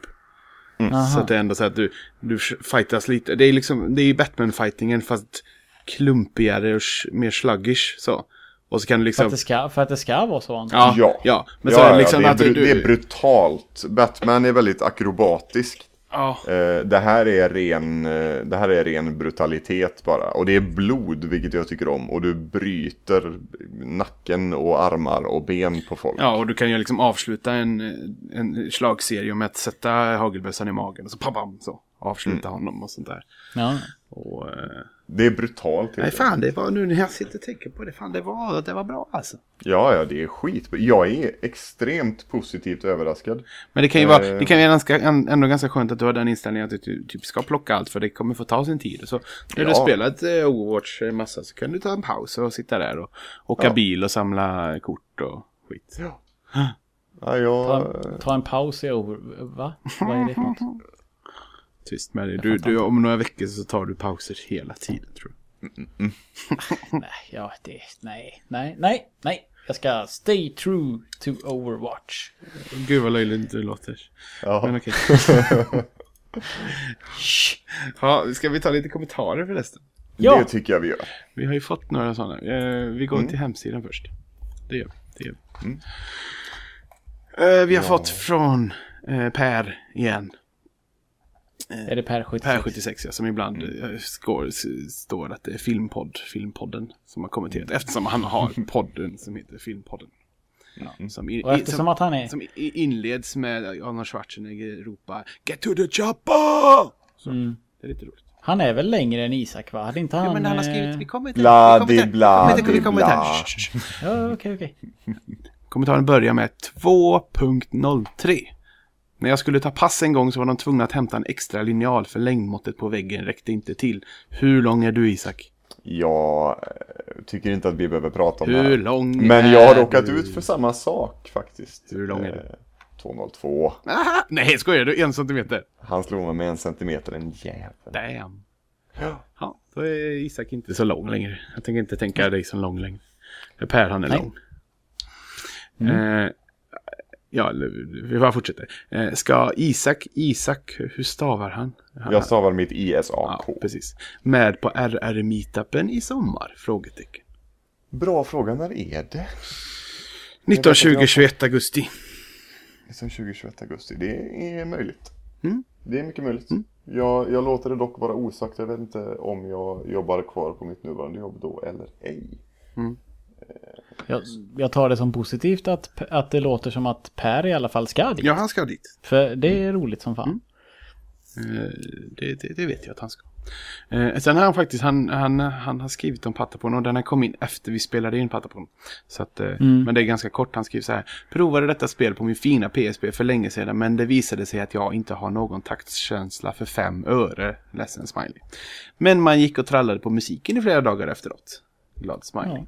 Aha. Så att det är ändå så att du, du fightas lite. Det är liksom, det är ju Batman-fightingen fast klumpigare och sh- mer sluggish så. Och så kan du För liksom... att det ska, för att det ska vara så Ja, Ja. ja. Men ja, så är ja, det liksom det, är att du... det är brutalt. Batman är väldigt akrobatisk. Eh, det, här är ren, eh, det här är ren brutalitet bara. Och det är blod, vilket jag tycker om. Och du bryter nacken och armar och ben på folk. ja, och du kan ju liksom avsluta en, en slagserie med att sätta hagelbössan i magen och så pam, pam, så avsluta honom och sånt där. Ja. Och, eh, Det är brutalt. nej fan, det var nu när jag sitter och tänker på det, fan det var, det var bra alltså. Ja, ja, det är skit. Jag är extremt positivt överraskad. Men det kan ju vara, Eh. det kan ju ganska, ändå ganska skönt att du har den inställningen att du typ ska plocka allt för det kommer få ta sin tid. Så när du Ja. har spelat eh, Overwatch en massa så kan du ta en paus och sitta där och åka Ja. bil och samla kort och skit. Ja, Ta, jag... ta en paus i over... Va? Vad är det för något? Tyst med dig. Du, du, om några veckor så tar du pauser hela tiden tror jag. Nej, ja, det... Nej, nej, nej, nej. Jag ska stay true to Overwatch. Gud vad löjligt du låter. Ja. Men okej. ja, ska vi ta lite kommentarer förresten? Ja. Det tycker jag vi gör. Vi har ju fått några sådana. Eh, vi går till hemsidan först. Det gör vi. Det gör vi. Mm. Eh, vi har fått från eh, Per igen. Är det Per 76? Per 76 ja, som ibland mm. står, s- står att det är Filmpodd, Filmpodden som har kommenterat. Eftersom han har podden som heter Filmpodden. Som, i, Och eftersom som, att han är... som inleds med Arnold Schwarzenegger ropa Get to the chopper! Så, Mm. Det är lite roligt. Han är väl längre än Isak va? Hade inte han... Ja, men han har eh, skrivit, vi kommer till Bla, vi kommer till- vi kommer till- vi kommer till-. Ja, okej, okej. Kommentaren börjar med 2.03. När jag skulle ta pass en gång så var de tvungna att hämta en extra linjal för längdmåttet på väggen räckte inte till. Hur lång är du Isak? Jag eh, tycker inte att vi behöver prata om det Hur här. lång Men jag har råkat du? ut för samma sak faktiskt. Hur lång är du? Eh, 202. Aha, nej, skojar du? En centimeter? Han slog mig med en centimeter, en jävel. Damn. Ja, då är Isak inte så lång längre. Jag tänker inte tänka dig som lång längre. Per han är Nej. lång. Eh, ja, vi bara fortsätter. Eh, ska Isak, Isak, hur stavar han? han Jag stavar mitt Ja, ISAK. precis. Med på RR-meetupen i sommar? Frågetecken. Bra fråga, när är det? 19, 20, 21 augusti. Som 2021 augusti. Det är möjligt. Mm. Det är mycket möjligt. Jag, jag låter det dock vara osagt. Jag vet inte om jag jobbar kvar på mitt nuvarande jobb då eller ej. Jag, jag tar det som positivt att, att det låter som att Per i alla fall ska dit. Ja, han ska dit. För det är roligt som fan. Eh, det, det, det vet jag att han ska. Eh, sen har han faktiskt, han, han, han har skrivit om Patapon och den har kommit in efter vi spelade in Patapon. Så att, eh, Men det är ganska kort, han skriver så här. Provade detta spel på min fina PSP för länge sedan men det visade sig att jag inte har någon taktskänsla för fem öre. Ledsen smiley. Men man gick och trallade på musiken i flera dagar efteråt. Glad smiley. Ja.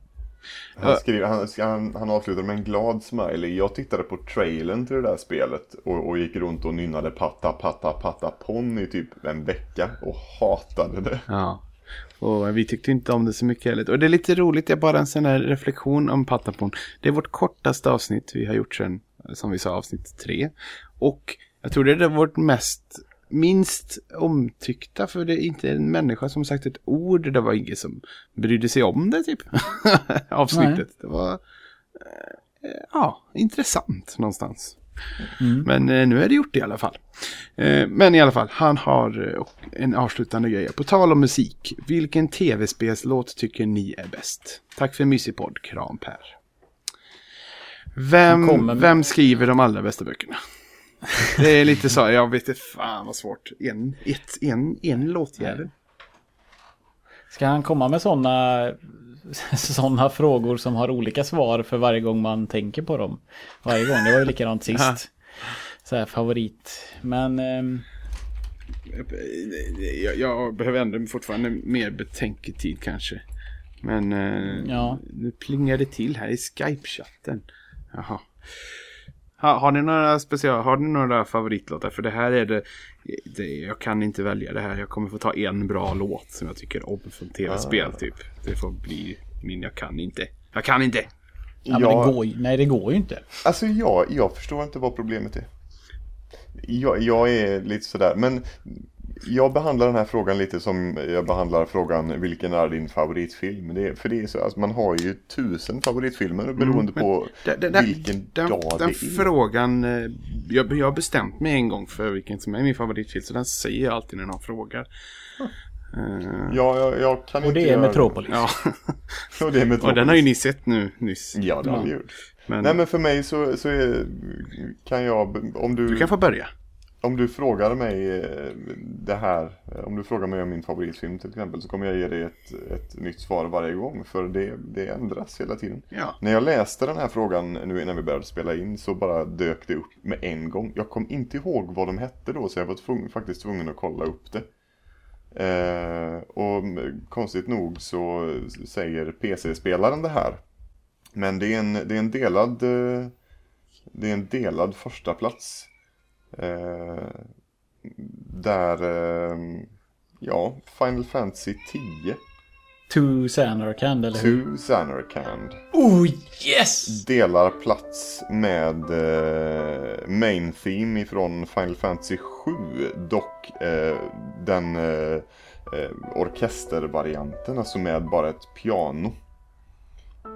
Han, skriver, han, han, han avslutar med en glad smiley. Jag tittade på trailern till det där spelet och, och gick runt och nynnade patta patta patta pon i typ en vecka och hatade det. Ja. Och vi tyckte inte om det så mycket heller. Och det är lite roligt, det är bara en sån här reflektion om Patapon. Det är vårt kortaste avsnitt vi har gjort sedan, som vi sa, avsnitt tre. Och jag tror det är vårt mest, minst omtyckta, för det är inte en människa som sagt ett ord. Det var ingen som brydde sig om det typ. Avsnittet. Det var, eh, ja, intressant någonstans. Men eh, nu är det gjort i alla fall. Eh, men i alla fall, han har en avslutande grej. På tal om musik, vilken tv-spelslåt tycker ni är bäst? Tack för en mysig podd, kram Per. Vem, vem skriver de allra bästa böckerna? Det är lite så, jag vet inte, fan vad svårt. En, ett, en, en låtjävel. Ska han komma med sådana såna frågor som har olika svar för varje gång man tänker på dem? Varje gång, det var ju likadant sist. Så här favorit. Men ehm, Jag, jag behöver ändå fortfarande mer betänketid kanske. Men eh, Ja. nu plingar det till här i Skype-chatten. Jaha. Ha, har ni några special, har ni några favoritlåtar? För det här är det, det, jag kan inte välja det här. Jag kommer få ta en bra låt som jag tycker om från tv-spel typ. Det får bli min, jag kan inte. Jag kan inte! ja, men det går nej det går ju inte. Alltså jag, jag förstår inte vad problemet är. Jag, jag är lite sådär, men jag behandlar den här frågan lite som jag behandlar frågan vilken är din favoritfilm? Det är, för det är så, alltså man har ju tusen favoritfilmer beroende på Den, den, den, vilken den, dag den det är. frågan, eh, jag, jag har bestämt mig en gång för vilken som är min favoritfilm. Så den säger jag alltid när någon frågar. Eh, Ja, jag, jag kan Och inte det är göra Metropolis. ja, Och det är Metropolis. och den har ju ni sett nu nyss. Ja, det har vi gjort. Men Nej men för mig så, så är, kan jag, om du, du kan få börja. Om du frågar mig eh, det här, eh, om du frågar mig om min favoritfilm till exempel så kommer jag ge dig ett, ett nytt svar varje gång för det, det ändras hela tiden. Ja. När jag läste den här frågan nu innan vi började spela in så bara dök det upp med en gång. Jag kom inte ihåg vad de hette då så jag var tvungen, faktiskt tvungen att kolla upp det. Eh, och konstigt nog så säger PC-spelaren det här. Men det är en, det är en delad eh, Det är en delad första plats. Eh, där eh, Ja, Final Fantasy 10 To Samarkand eller hur? To Samarkand Oh yes! delar plats med eh, Main Theme ifrån Final Fantasy 7 Dock eh, den eh, eh, orkestervarianten, alltså med bara ett piano.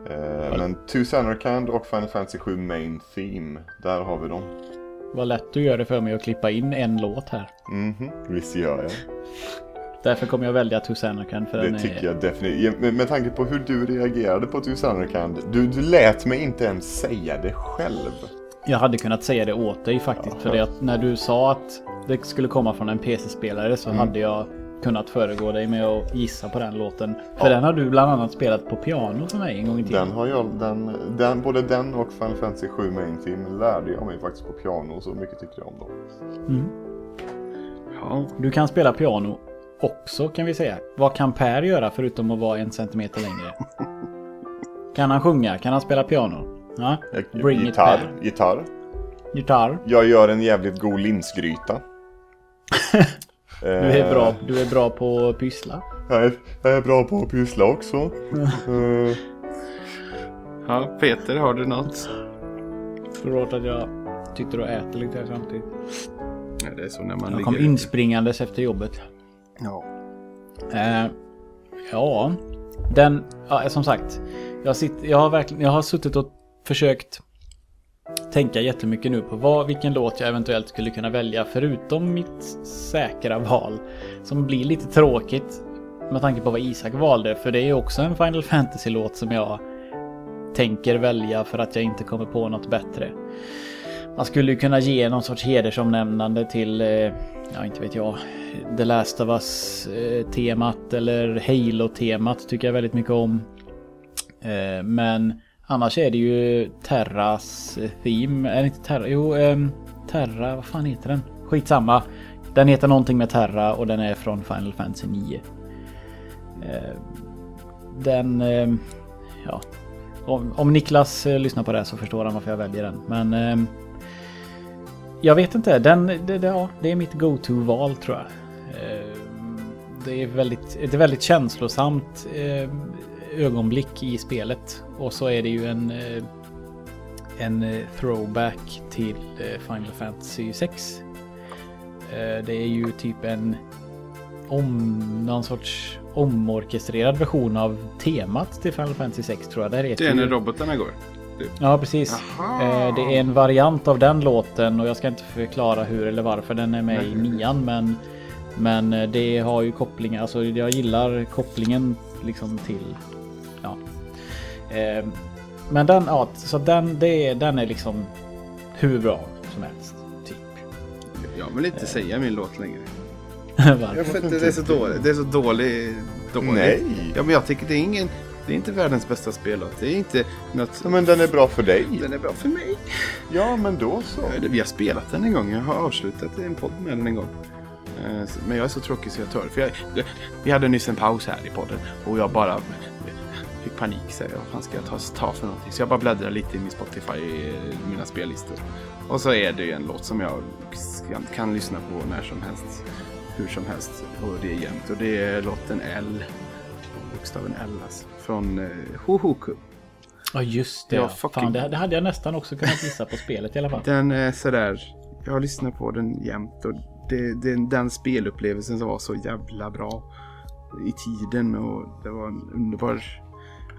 Eh, men To Samarkand och Final Fantasy 7 Main Theme, där har vi dem. Vad lätt du gör det för mig att klippa in en låt här. Mhm, visst gör jag. Därför kommer jag välja To Samarkand för Det är... tycker jag definitivt. Med, med tanke på hur du reagerade på To Samarkand. Du, du lät mig inte ens säga det själv. Jag hade kunnat säga det åt dig faktiskt. För det att när du sa att det skulle komma från en PC-spelare så hade jag kunnat föregå dig med att gissa på den låten. För den har du bland annat spelat på piano för mig en gång i tiden. Den har jag, den, den, både den och Final Fantasy 7 Main Theme lärde jag mig faktiskt på piano så mycket tyckte jag om dem. Ja, Du kan spela piano också kan vi säga. Vad kan Per göra förutom att vara en centimeter längre? Kan han sjunga? Kan han spela piano? Ja. Bring it gitarr, Per. gitarr. Gitarr. Jag gör en jävligt god linsgryta. Du är bra, du är bra på att pyssla. Jag är, jag är bra på att pyssla också. Eh, ja Peter, har du något? Förlåt att jag sitter och äter lite här samtidigt. Ja, det är så när man Jag kom ligger... inspringandes efter jobbet. Ja. Eh, ja, den, ja, som sagt. Jag, sitter, jag, har verkligen, jag har suttit och försökt tänka jättemycket nu på vad, vilken låt jag eventuellt skulle kunna välja förutom mitt säkra val. Som blir lite tråkigt med tanke på vad Isak valde. För det är också en Final Fantasy-låt som jag tänker välja för att jag inte kommer på något bättre. Man skulle ju kunna ge någon sorts hedersomnämnande till, eh, ja inte vet jag, The Last of Us-temat eh, eller Halo-temat tycker jag väldigt mycket om. Eh, Men annars är det ju Terras theme, är det inte Terra? Jo, um, Terra, vad fan heter den? Skitsamma. Den heter någonting med Terra och den är från Final Fantasy 9. Uh, ehm, Den, Uh, ja. Om, om Niklas eh, lyssnar på det så förstår han varför jag väljer den. Men Uh, jag vet inte, den, det, det, ja, det är mitt go-to-val tror jag. Det är väldigt, ett väldigt känslosamt ögonblick i spelet. Och så är det ju en, eh, en eh, throwback till eh, Final Fantasy 6. Eh, Det är ju typ en om, någon sorts omorkestrerad version av temat till Final Fantasy 6 tror jag. Där Det är när ju- robotarna går. Ja, precis. Aha. Det är en variant av den låten och jag ska inte förklara hur eller varför den är med i nian. Men, men det har ju kopplingar. Alltså jag gillar kopplingen liksom till... Ja. Eh, Men den, ja, så den, det, är- den är liksom hur bra som helst. Typ. Jag vill inte säga min låt längre. Varför? Jag för det är så dåligt. Det är så dålig, dåligt. Nej. Ja, men jag tycker det är ingen... Det är inte världens bästa spellåt. Det är inte något... Ja, men den är bra för dig. Den är bra för mig. Ja, men då så. Vi har spelat den en gång. Jag har avslutat en podd med den en gång. Eh, Men jag är så tråkig så jag det. För jag, vi hade nyss en paus här i podden och jag bara fick panik. Så jag, vad fan ska jag ta, ta för någonting? Så jag bara bläddrar lite i min Spotify, i mina spellistor. Och så är det ju en låt som jag kan, lyssna på när som helst. Hur som helst. Och det är jämnt. Och det är låten L. Bokstaven L alltså. Från eh, Hohoku. Ja just det. Ja, fucking- Fan, det, hade jag nästan också kunnat gissa på spelet i alla fall. Den är sådär, jag har lyssnat på den jämt och det, det, den spelupplevelsen som var så jävla bra i tiden och det var en underbar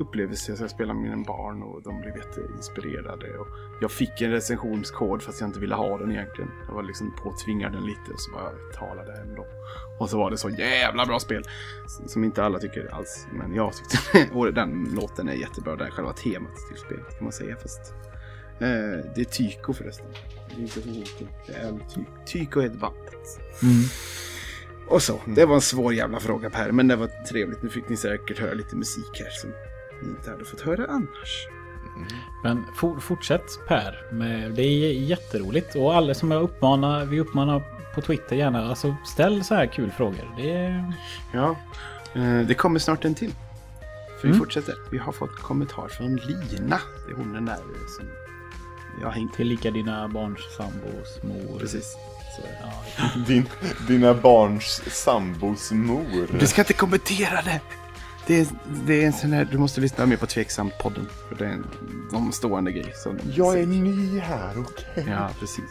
upplevelse. Jag spelade med mina barn och de blev jätteinspirerade. Och jag fick en recensionskod fast jag inte ville ha den egentligen. Jag var liksom påtvingad den lite och så bara talade hem då. Och så var det så jävla bra spel. Som inte alla tycker alls. Men jag tyckte. Och den låten är jättebra. Det är själva temat till spelet kan man säga. Fast Eh, det är Tyko förresten. Det är inte Hohoku. Det är Ty Tyko heter bandet. Mm. Och så. Det var en svår jävla fråga Per. Men det var trevligt. Nu fick ni säkert höra lite musik här som inte hade fått höra annars. Men for, fortsätt Per. Med, det är jätteroligt. Och alla som jag uppmanar, vi uppmanar på Twitter gärna. Alltså ställ så här kul frågor. Det är... Ja, eh, det kommer snart en till. För vi Mm. fortsätter. Vi har fått kommentar från Lina. Det är hon den där som jag har hängt Tillika dina barns sambos mor. Precis. Så, ja, Din, dina barns sambos mor. Du ska inte kommentera det! Det är, det är en sån här, du måste lyssna mer på Tveksamt-podden. För det är en omstående grej. Som Jag är ny här, okej. Ja, precis.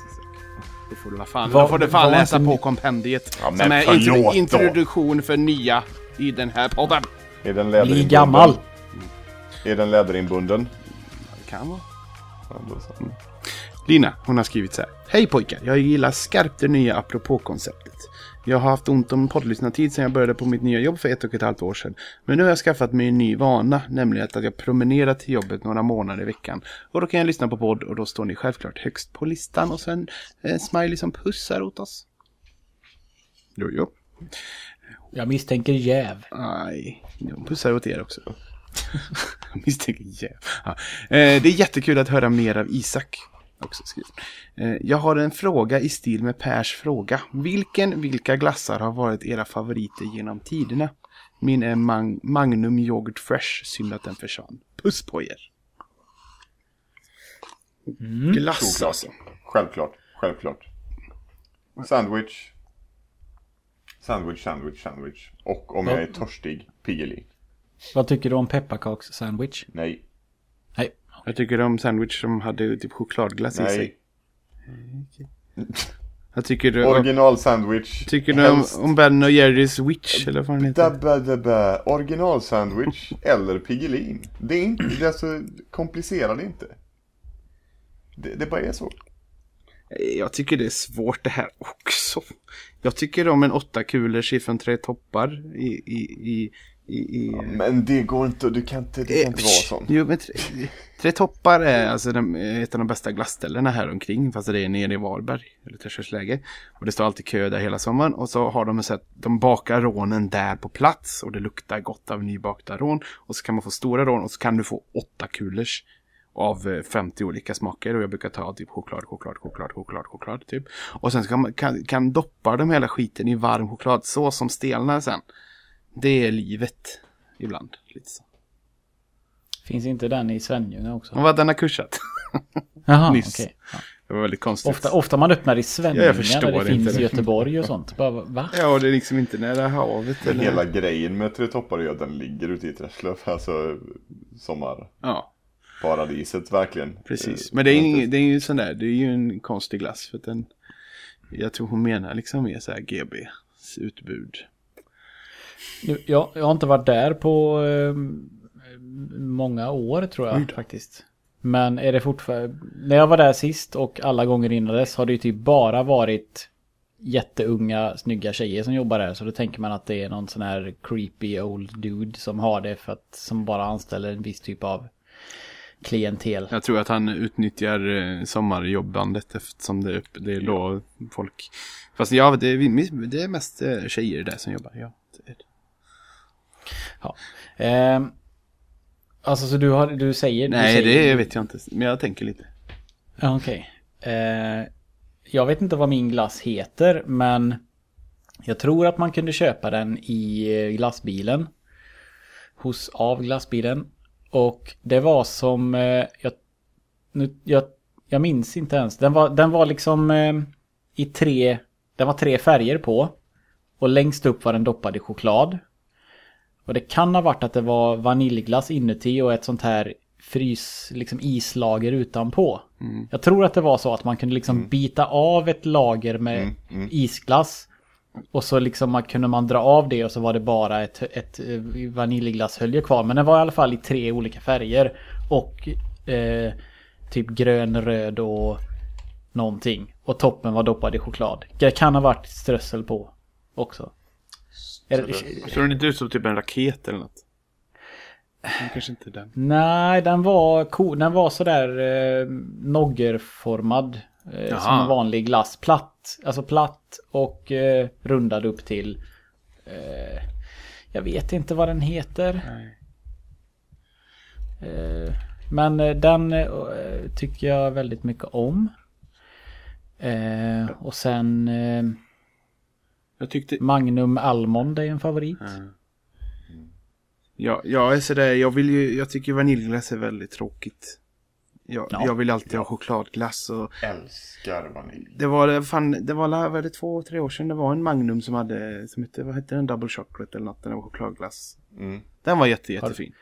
Då får du la fan, Var- då får du fan läsa på ni- kompendiet. Ja, men som är intro- introduktion för nya i den här podden. Är den Bli läderinbunden? gammal! Är den läderinbunden? Det kan vara. Ja, då så. Lina, hon har skrivit så här. Hej pojkar, jag gillar skarpt det nya apropå-konceptet. Jag har haft ont om poddlyssnartid sedan jag började på mitt nya jobb för ett och ett halvt år sedan. Men nu har jag skaffat mig en ny vana, nämligen att jag promenerar till jobbet några månader i veckan. Och då kan jag lyssna på podd och då står ni självklart högst på listan och sen en smiley som pussar åt oss. Jo, jo. Jag misstänker jäv. Nej, jag pussar åt er också. Jag misstänker jäv. Ja. Eh, det är jättekul att höra mer av Isak. Också skriven. Eh, jag har en fråga i stil med Pers fråga. Vilken, vilka glassar har varit era favoriter genom tiderna? Min är Mag Magnum Yoghurt Fresh. Synd att den försvann. Puss på er. Glass Såklart. alltså. Självklart, självklart. Sandwich. Sandwich, sandwich, sandwich. Och om jag är törstig, Piggelin. Vad tycker du om pepparkakssandwich? Nej. Jag tycker om sandwich som hade typ chokladglass i sig. nej. Jag tycker du, Original sandwich. tycker du om, om Ben och Jerrys Witch eller vad den heter? Dabba dabba, original sandwich eller Piggelin. Det är inte, det är alltså, komplicera det inte. Det, det bara är så. Jag tycker det är svårt det här också. Jag tycker om en åtta kulers ifrån tre toppar i... i, i, i, i Men det går inte, du kan inte, det kan inte vara sån. Jo, men tre, tre toppar är alltså den, ett av de bästa glassställena här omkring. Fast det är nere i Varberg, eller Tersköldsläge. Och det står alltid kö där hela sommaren. Och så har de så att de bakar rånen där på plats. Och det luktar gott av nybakta rån. Och så kan man få stora rån och så kan du få åtta kulers. Av eh, 50 olika smaker och jag brukar ta typ choklad, choklad, choklad, choklad, choklad typ. Och sen så kan man kan, kan doppa de hela skiten i varm choklad så som stelnar sen. Det är livet ibland. Lite så. Finns inte den i Svenljunga också? Och vad den har kursat. Jaha, nyss. okej. Ja. Det var väldigt konstigt. Ofta, ofta man öppnar i Ja, Svenljunga jag förstår där det inte finns det. i Göteborg och sånt. Bara, va? Ja, det är liksom inte nära havet eller... Hela grejen med Tre toppar är att den ligger ute i Träslöv. Alltså sommarparadiset Ja, verkligen. precis. Eh, Men det är, inte- ing, det är ju sån där, det är ju en konstig glass. För att den, jag tror hon menar liksom mer så här GBs utbud. Nu, jag, jag har inte varit där på eh, många år tror jag faktiskt. Men är det fortfarande... När jag var där sist och alla gånger innan dess har det ju typ bara varit jätteunga snygga tjejer som jobbar där. Så då tänker man att det är någon sån här creepy old dude som har det för att som bara anställer en viss typ av klientel. Jag tror att han utnyttjar eh, sommarjobbandet eftersom det är, det är då folk... Fast ja, det är, det är mest eh, tjejer där som jobbar. Ja, det är det. Ehm, alltså så du, har, du säger... du Nej, säger, det vet jag inte. Men jag tänker lite. Ja, Okej. Eh, jag vet inte vad min glass heter, men jag tror att man kunde köpa den i eh, glassbilen. Hos av glassbilen. Och det var som... Eh, jag, nu, jag, jag minns inte ens. Den var, den var liksom eh, i tre... Den var tre färger på. Och längst upp var den doppad i choklad. Och det kan ha varit att det var vaniljglass inuti och ett sånt här frys, liksom islager utanpå. Jag tror att det var så att man kunde liksom bita av ett lager med Mm, mm. isglass. Och så liksom man, kunde man dra av det och så var det bara ett, ett eh, vaniljglasshölje kvar. Men den var i alla fall i tre olika färger. Och eh, typ grön, röd och någonting. Och toppen var doppad i choklad. Det kan ha varit strössel på också. Det- Såg den inte ut som typ en raket eller något? Men kanske inte den. Nej, den var, cool. den var sådär eh, noggerformad. Eh, som en vanlig glass. Platt. Alltså platt och eh, rundad upp till. Eh, jag vet inte vad den heter. Nej. Eh, men eh, den eh, tycker jag väldigt mycket om. Eh, och sen eh, Jag tyckte... Magnum Almond är en favorit. Ja, jag är sådär, jag vill ju, jag tycker vaniljglass är väldigt tråkigt. Jag, Ja. jag vill alltid ha chokladglass och Älskar vanilj. det var, fan, det var, var det två, tre år sedan det var en Magnum som hade, som hette, vad hette den, Double Chocolate eller något, den var chokladglass. Mm. Den var jätte, jättefin.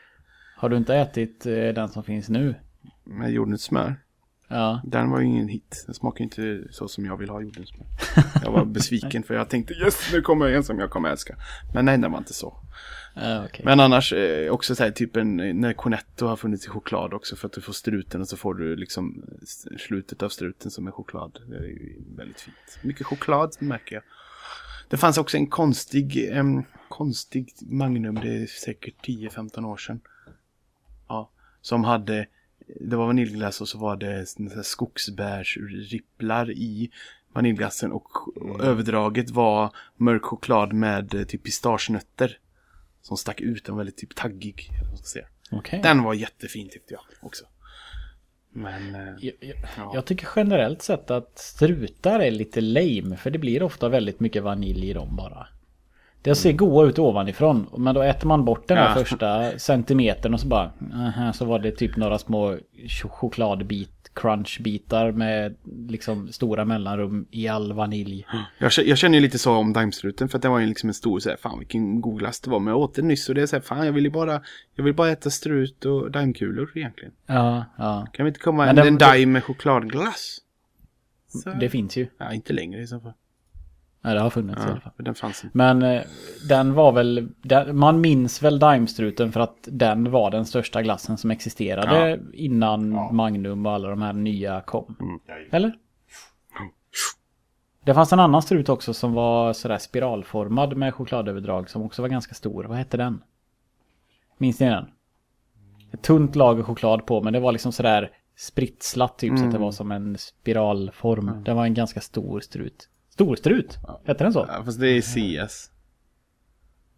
Har du inte ätit eh, den som finns nu? Med jordnötssmör. Ja. Den var ju ingen hit. Den smakar inte så som jag vill ha jordnötssmör. Jag var besviken för jag tänkte yes, nu kommer en som jag kommer älska. Men nej, den var inte så. Ja, okej. Men annars eh, också så här typ en, när Cornetto har funnits i choklad också för att du får struten och så får du liksom slutet av struten som är choklad. Det är ju väldigt fint. Mycket choklad märker jag. Det fanns också en konstig, em, konstig Magnum, det är säkert 10-15 år sedan. Ja, som hade det var vaniljglass och så var det skogsbärsripplar i vaniljglassen och Mm. överdraget var mörk choklad med eh, typ pistagenötter. Som stack ut, den var väldigt typ taggig. Okej. Den var jättefin tyckte jag också. Men... eh, Jag, jag, Ja. jag tycker generellt sett att strutar är lite lame. För det blir ofta väldigt mycket vanilj i dem bara. Det ser goda ut ovanifrån. Men då äter man bort den här Ja. första centimetern och så bara... aha, så var det typ några små ch- chokladbit, crunchbitar med liksom stora mellanrum i all vanilj. Jag, jag känner ju lite så om daimstruten för att det var ju liksom en stor så här, fan vilken god glass det var. Men jag åt den nyss och det är så här, fan jag vill ju bara, jag vill bara äta strut och daimkulor egentligen. Ja, ja. Kan vi inte komma en, den- en daim med chokladglass? Så, Det finns ju. ja, inte längre i så fall. Ja, det har funnits i alla Ja, fall. den fanns inte. Men eh, den var väl, den, man minns väl Daimstruten för att den var den största glassen som existerade innan Magnum och alla de här nya kom. Eller? Det fanns en annan strut också som var sådär spiralformad med chokladöverdrag som också var ganska stor. Vad hette den? Minns ni den? Ett tunt lager choklad på men det var liksom sådär spritslat typ så att det var som en spiralform. Det var en ganska stor strut. Storstrut? Hette den så? Ja, fast det är CS.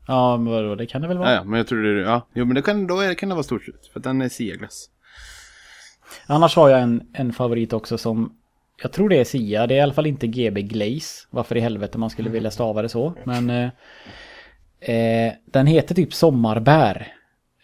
Ja, men vadå, det kan det väl vara? Ja, ja, men jag tror det, ja. Jo, men det kan, då är, kan det vara stort strut. För den är CIA-glass. Annars har jag en, en favorit också som jag tror det är Sia. Det är i alla fall inte GB Glaze. Varför i helvete man skulle vilja stava det så. Men eh, eh, den heter typ Sommarbär.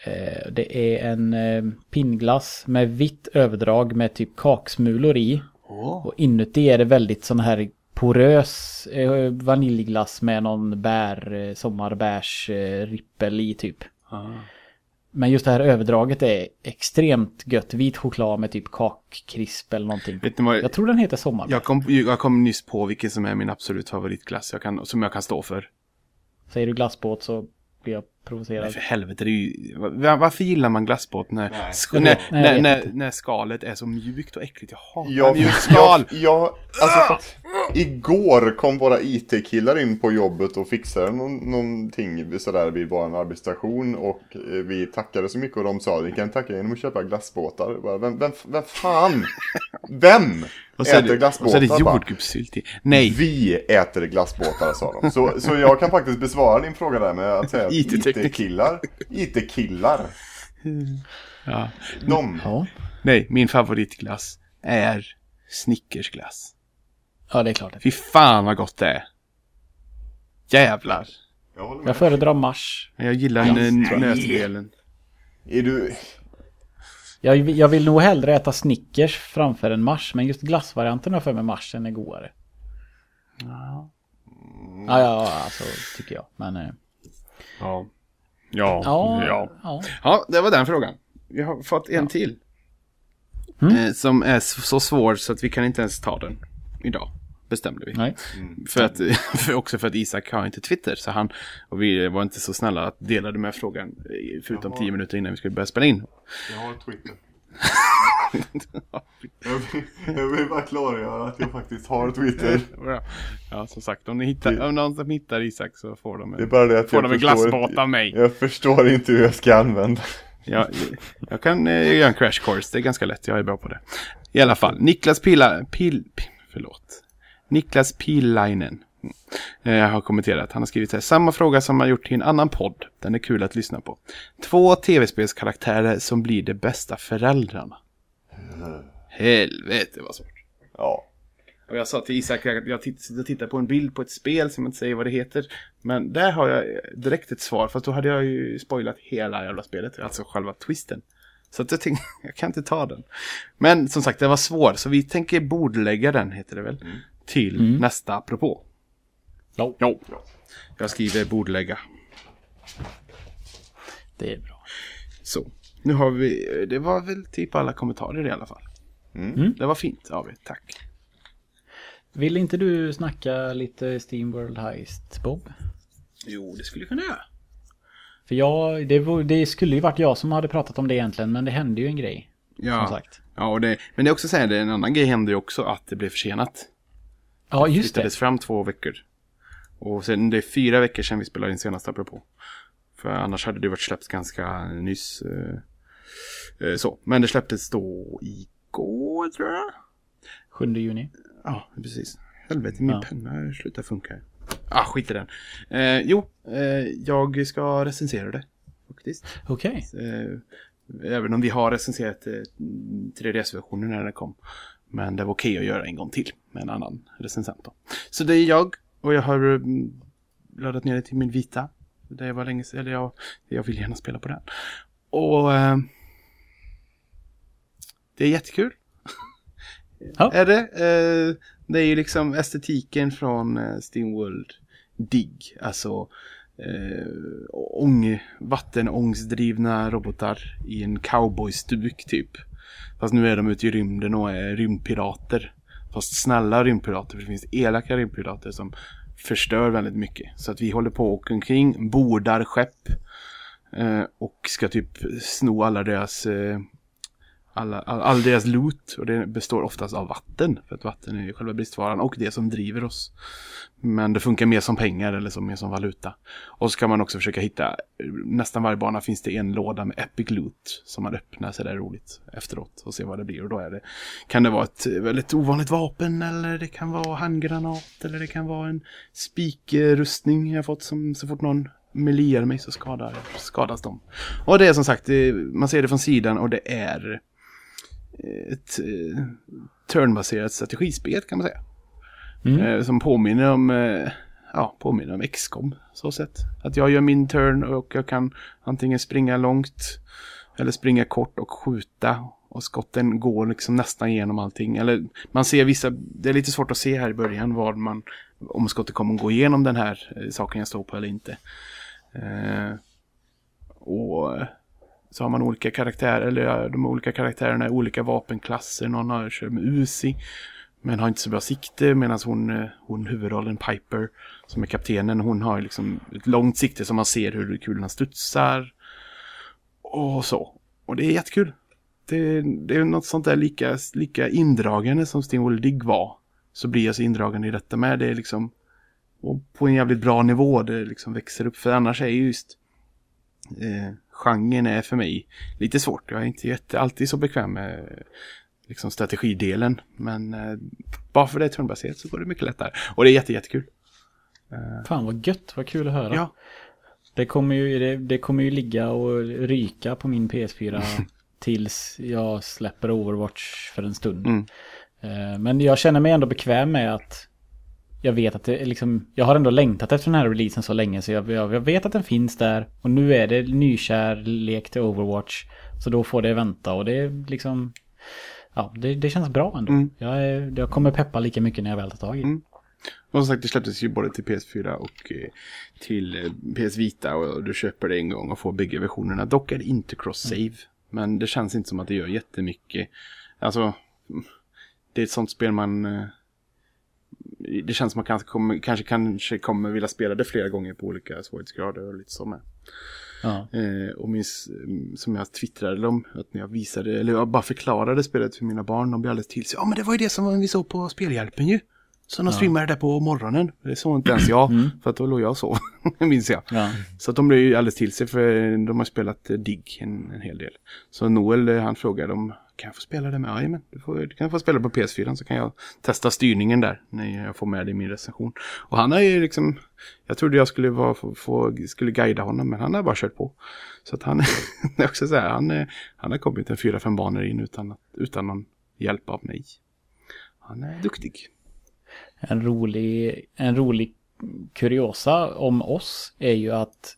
Eh, det är en eh, pinnglass med vitt överdrag med typ kaksmulor i. Åh. Och inuti är det väldigt sån här porös eh, vaniljglass med någon bär, eh, sommarbärs eh, i typ. Ah. Men just det här överdraget är extremt gött. Vit choklad med typ kakkrisp eller någonting. Vad? Jag tror den heter sommarbär. Jag kom, jag kom nyss på vilken som är min absolut favoritglass jag kan, som jag kan stå för. Säger du glassbåt så blir jag Men provocerad. för helvete, det är ju... va- Varför gillar man glassbåt när, när, Nej, när, när, inte. när skalet är så mjukt och äckligt? Jag hatar Jag, mjukt skal! jag, jag, alltså, igår kom våra IT-killar in på jobbet och fixade någon, någonting sådär vid vår arbetsstation och eh, vi tackade så mycket och de sa vi kan tacka genom att köpa glassbåtar. Bara, vem, vem, vem fan? Vem Och så äter det, och glassbåtar? så är det jordgubbssylt i. Nej! Vi äter glassbåtar sa de. Så, så jag kan faktiskt besvara din fråga där med att säga att. IT-killar, IT-killar, Ja. de, Ja. Nej, min favoritglass är Snickersglass. ja, det är klart. Fy fan vad gott det är! Jävlar! jag med. Jag föredrar Mars. Jag gillar ja, nötdelen. Är du, Jag, jag vill nog hellre äta Snickers framför en Mars. Men just glassvarianten har för mig Marsen är godare. Ja. Ja, ja, alltså tycker jag. Men eh, Ja. Ja. ja, ja. ja. Ja, det var den frågan. Vi har fått en till. Mm. Eh, som är så så svår så att vi kan inte ens ta den idag. Bestämde vi. Nej. För att, för också för att Isak har inte Twitter. Så han, och vi var inte så snälla att dela med frågan. eh, Förutom tio minuter innan vi skulle börja spela in. Jag har Twitter. jag, vill, jag vill bara klargöra att jag faktiskt har Twitter. Bra. Ja, som sagt. Om, ni hittar, om någon som hittar Isak så får de Det är en, bara det att får jag de en glassbåt av mig. jag förstår inte hur jag ska använda. Ja, jag kan eh, göra en crash course, det är ganska lätt, jag är bra på det. I alla fall, Niklas Pila, Pil, förlåt. Niklas Pilainen eh, har kommenterat, han har skrivit här, samma fråga som han gjort till en annan podd, den är kul att lyssna på. Två tv-spelskaraktärer som blir de bästa föräldrarna. Helvete vad svårt. Ja. Och jag sa till Isak att jag jag tittar på en bild på ett spel som jag inte säger vad det heter. Men där har jag direkt ett svar. Fast då hade jag ju spoilat hela jävla spelet. Alltså själva twisten. Så att jag tänkte, jag kan inte ta den. Men som sagt, det var svår. Så vi tänker bordlägga den, heter det väl. Till nästa apropå. Ja. Jo. Jag skriver bordlägga. Det är bra. Så. Nu har vi, det var väl typ alla kommentarer i alla fall. Mm. Det var fint av er, tack. Vill inte du snacka lite Steamworld Heist, Bob? Jo, det skulle jag kunna göra. För jag, det, var- det skulle ju varit jag som hade pratat om det egentligen, men det hände ju en grej. Ja, Som sagt. ja och det, men det är också så här, en annan grej hände ju också att det blev försenat. Ja, just det. flyttades fram två veckor. Och sen det är fyra veckor sedan vi spelade in senaste apropå. För annars hade det varit släppt ganska nyss. Eh, så, men det släpptes då igår tror jag. 7 juni. Ja, precis. Helvete, min Ja. penna slutar funka. Ah, skit i den. Eh, jo, eh, jag ska recensera det. Faktiskt. Okej. Eh, även om vi har recenserat eh, 3DS-versionen när den kom. Men det var okej att göra en gång till med en annan recensent då. Så det är jag och jag har mm, laddat ner det till min vita. Det var länge sedan, eller jag, jag vill gärna spela på den. Och eh, det är jättekul. Ja. Är det? Eh, det är ju liksom estetiken från eh, Steamworld Dig. Alltså eh, ång, vattenångsdrivna robotar i en cowboystuk typ. Fast nu är de ute i rymden och är rymdpirater. Fast snälla rymdpirater, för det finns elaka rymdpirater som förstör väldigt mycket. Så att vi håller på och åker omkring, bordar skepp eh, och ska typ sno alla deras eh, alla, all, all deras loot och det består oftast av vatten. För att vatten är ju själva bristvaran och det som driver oss. Men det funkar mer som pengar eller som, mer som valuta. Och så kan man också försöka hitta, nästan varje bana finns det en låda med epic loot som man öppnar så det är roligt efteråt och se vad det blir. Och då är det, kan det vara ett väldigt ovanligt vapen eller det kan vara handgranat eller det kan vara en spikrustning jag fått som så fort någon melear mig så skadar, skadas de. Och det är som sagt, man ser det från sidan och det är ett eh, turnbaserat strategispel kan man säga. Mm. Eh, som påminner om, eh, ja, påminner om XCOM så sett. Att jag gör min turn och jag kan antingen springa långt eller springa kort och skjuta. Och skotten går liksom nästan igenom allting. Eller man ser vissa, det är lite svårt att se här i början vad man, om skottet kommer att gå igenom den här eh, saken jag står på eller inte. Eh, och så har man olika karaktärer, eller de olika karaktärerna är olika vapenklasser. Någon har kör med Uzi, men har inte så bra sikte. Medan hon, eh, hon huvudrollen Piper, som är kaptenen, hon har liksom ett långt sikte som man ser hur kulorna studsar. Och så. Och det är jättekul. Det, det är något sånt där lika, lika indragande som Stingwall Dig var. Så blir jag så indragande i detta med. Det är liksom och på en jävligt bra nivå. Det liksom växer upp. För annars är ju just eh, genren är för mig lite svårt. Jag är inte jätte, alltid så bekväm med liksom strategidelen. Men eh, bara för det är turnbaserat så går det mycket lättare. Och det är jätte, jättekul. Fan vad gött, vad kul att höra. Ja. Det, kommer ju, det, det kommer ju ligga och ryka på min PS4 tills jag släpper Overwatch för en stund. Mm. Eh, Men jag känner mig ändå bekväm med att jag vet att det liksom, jag har ändå längtat efter den här releasen så länge så jag, jag, jag vet att den finns där. Och nu är det nykärlek till Overwatch. Så då får det vänta och det är liksom, ja det, det känns bra ändå. Mm. Jag, är, jag kommer peppa lika mycket när jag väl tar tag i. Mm. Och som sagt, det släpptes ju både till PS4 och eh, till eh, PS Vita. Och du köper det en gång och får bägge versionerna. Dock är det inte cross-save. Men det känns inte som att det gör jättemycket. Alltså, mm, det är ett sånt spel man... Det känns som man kanske kommer, kanske, kanske kommer vilja spela det flera gånger på olika svårighetsgrader och lite så med. Ja. Eh, och mm, som jag twittrade om, att när jag visade, eller jag bara förklarade spelet för mina barn, de blev alldeles till sig. Ja men det var ju det som vi såg på Spelhjälpen ju. Så de streamade det på morgonen. Det såg inte ens jag, för att då låg jag och sov, minns jag. Ja. Så att de blev ju alldeles till sig för de har spelat Dig en, en hel del. Så Noel eh, han frågade om kan jag få spela det med? Jajamän, du, får, du kan få spela på PS4 så kan jag testa styrningen där när jag får med det i min recension. Och han har ju liksom, jag trodde jag skulle, vara, få, få, skulle guida honom men han har bara kört på. Så att han, det är också så här, han, han har kommit en fyra, fem banor in utan, att- utan någon hjälp av mig. Han är duktig. En rolig, en rolig kuriosa om oss är ju att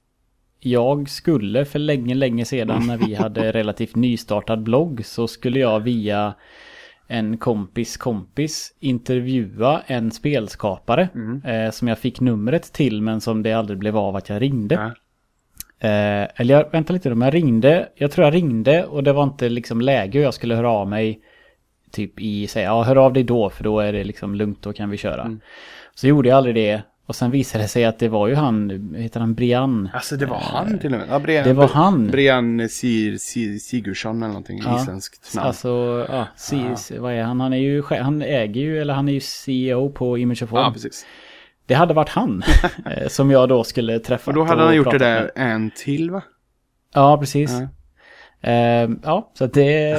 jag skulle för länge, länge sedan när vi hade relativt nystartad blogg så skulle jag via en kompis kompis intervjua en spelskapare eh, som jag fick numret till men som det aldrig blev av att jag ringde. Ja. Eh, eller jag, vänta lite, men jag ringde, jag tror jag ringde och det var inte liksom läge och jag skulle höra av mig typ i, säga, ja hör av dig då för då är det liksom lugnt, då kan vi köra. Så gjorde jag aldrig det och sen visade det sig att det var ju han, heter han Brian? Alltså det var han till och med. Ja, Brian, Det var han. Brian Sir, Sir, Sigurdsson eller någonting, Ja. isländskt namn. Alltså, ja, C, vad är han? Han är ju, han äger ju, eller han är ju CEO på Image of ja, One. precis. Det hade varit han eh, som jag då skulle träffa. Och då hade han gjort det där en till va? Ja, precis. Ja. Eh, ja, så det,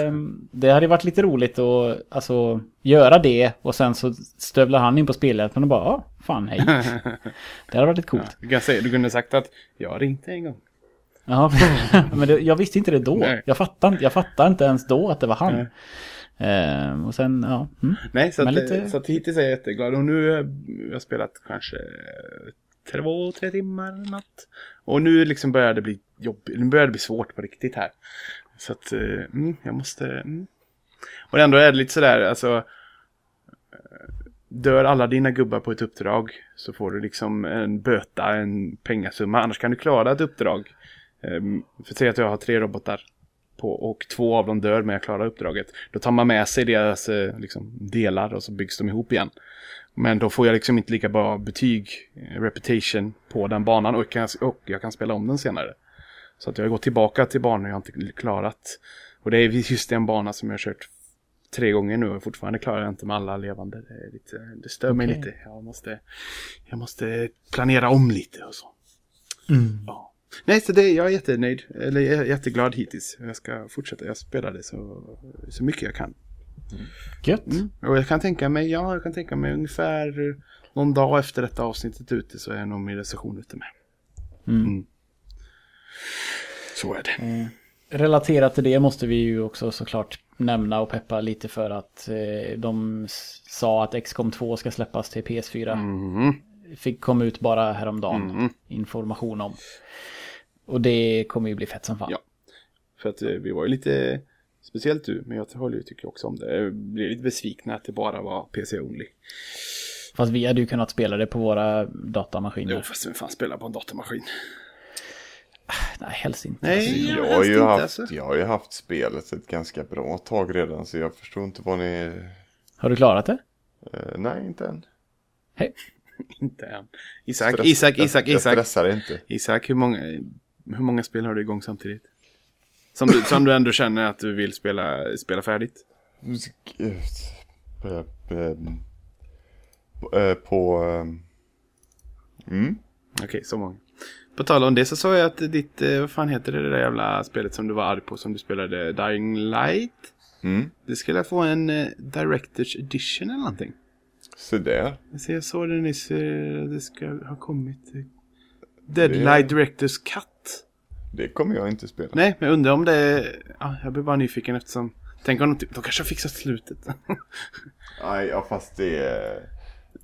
det hade varit lite roligt att alltså, göra det och sen så stövlar han in på spelhjälpen och bara ja, fan hej. Det hade varit lite coolt. Säga, du kunde sagt att jag ringde en gång. Ja, men det, jag visste inte det då. Nej. Jag fattade, jag fattade inte ens då att det var han. Nej. Eh, och sen, ja. Mm. Nej, så, Men att, lite- så att hittills är jag jätteglad. Och nu har jag spelat kanske två, tre timmar eller något. Och nu liksom börjar det bli jobbigt. Nu börjar det bli svårt på riktigt här. Så att eh, mm, jag måste... Mm. Och ändå är det lite sådär, alltså... Eh, dör alla dina gubbar på ett uppdrag så får du liksom en böta, en pengasumma. Annars kan du klara ett uppdrag. Ehm, för säg att jag har tre robotar på, och två av dem dör men jag klarar uppdraget. Då tar man med sig deras eh, liksom, delar och så byggs de ihop igen. Men då får jag liksom inte lika bra betyg, eh, reputation på den banan och, kan, och jag kan spela om den senare. Så att jag har gått tillbaka till banor jag inte klarat. Och det är just den bana som jag har kört tre gånger nu och fortfarande klarar jag inte med alla levande. Det, är lite, det stör mig Okej. lite. Jag måste, jag måste planera om lite och så. Ja. Nej, så det, jag är jättenöjd. Eller jag är jätteglad hittills. Jag ska fortsätta. Jag spelar det så, så mycket jag kan. Gött. Mm. Och jag kan tänka mig, ja, jag kan tänka mig ungefär någon dag efter detta avsnittet ute så är nog min recension ute med. Mm. Så är det. Relaterat till det måste vi ju också såklart nämna och peppa lite för att eh, de sa att XCOM 2 ska släppas till PS4. Mhm. Fick komma ut bara häromdagen. Mhm. Information om. Och det kommer ju bli fett som fan. Ja. För att eh, vi var ju lite, speciellt du, men jag håller ju tycker också om det. Jag blev lite besvikna att det bara var PC-only. Fast vi hade ju kunnat spela det på våra datamaskiner. Jo, fast vem fan spelar på en datamaskin? Nej, helst inte. Nej. Alltså, Jag har, ju inte, haft, alltså. jag har ju haft spelet ett ganska bra tag redan så jag förstår inte vad ni... Har du klarat det? Eh, nej, inte än. Hej. Inte än. Isak, Stress- Isak, jag- Isak, Jag Isak. stressar inte. Isak, hur många, hur många spel har du igång samtidigt? Som du, som du ändå känner att du vill spela, spela färdigt? Eh, eh, eh, På... Mm. Okej, så många. På tal om det så sa jag att ditt, vad fan heter det, det där jävla spelet som du var arg på som du spelade, Dying Light? Mm. Det skulle få en Directors Edition eller någonting. Så där. Jag såg det nyss, det ska ha kommit. Deadlight Directors Cut. Det kommer jag inte spela. Nej, men jag undrar om det är... Ja, jag blir bara nyfiken eftersom... Tänk om de, typ- de kanske har fixat slutet. Nej, ja, fast det är...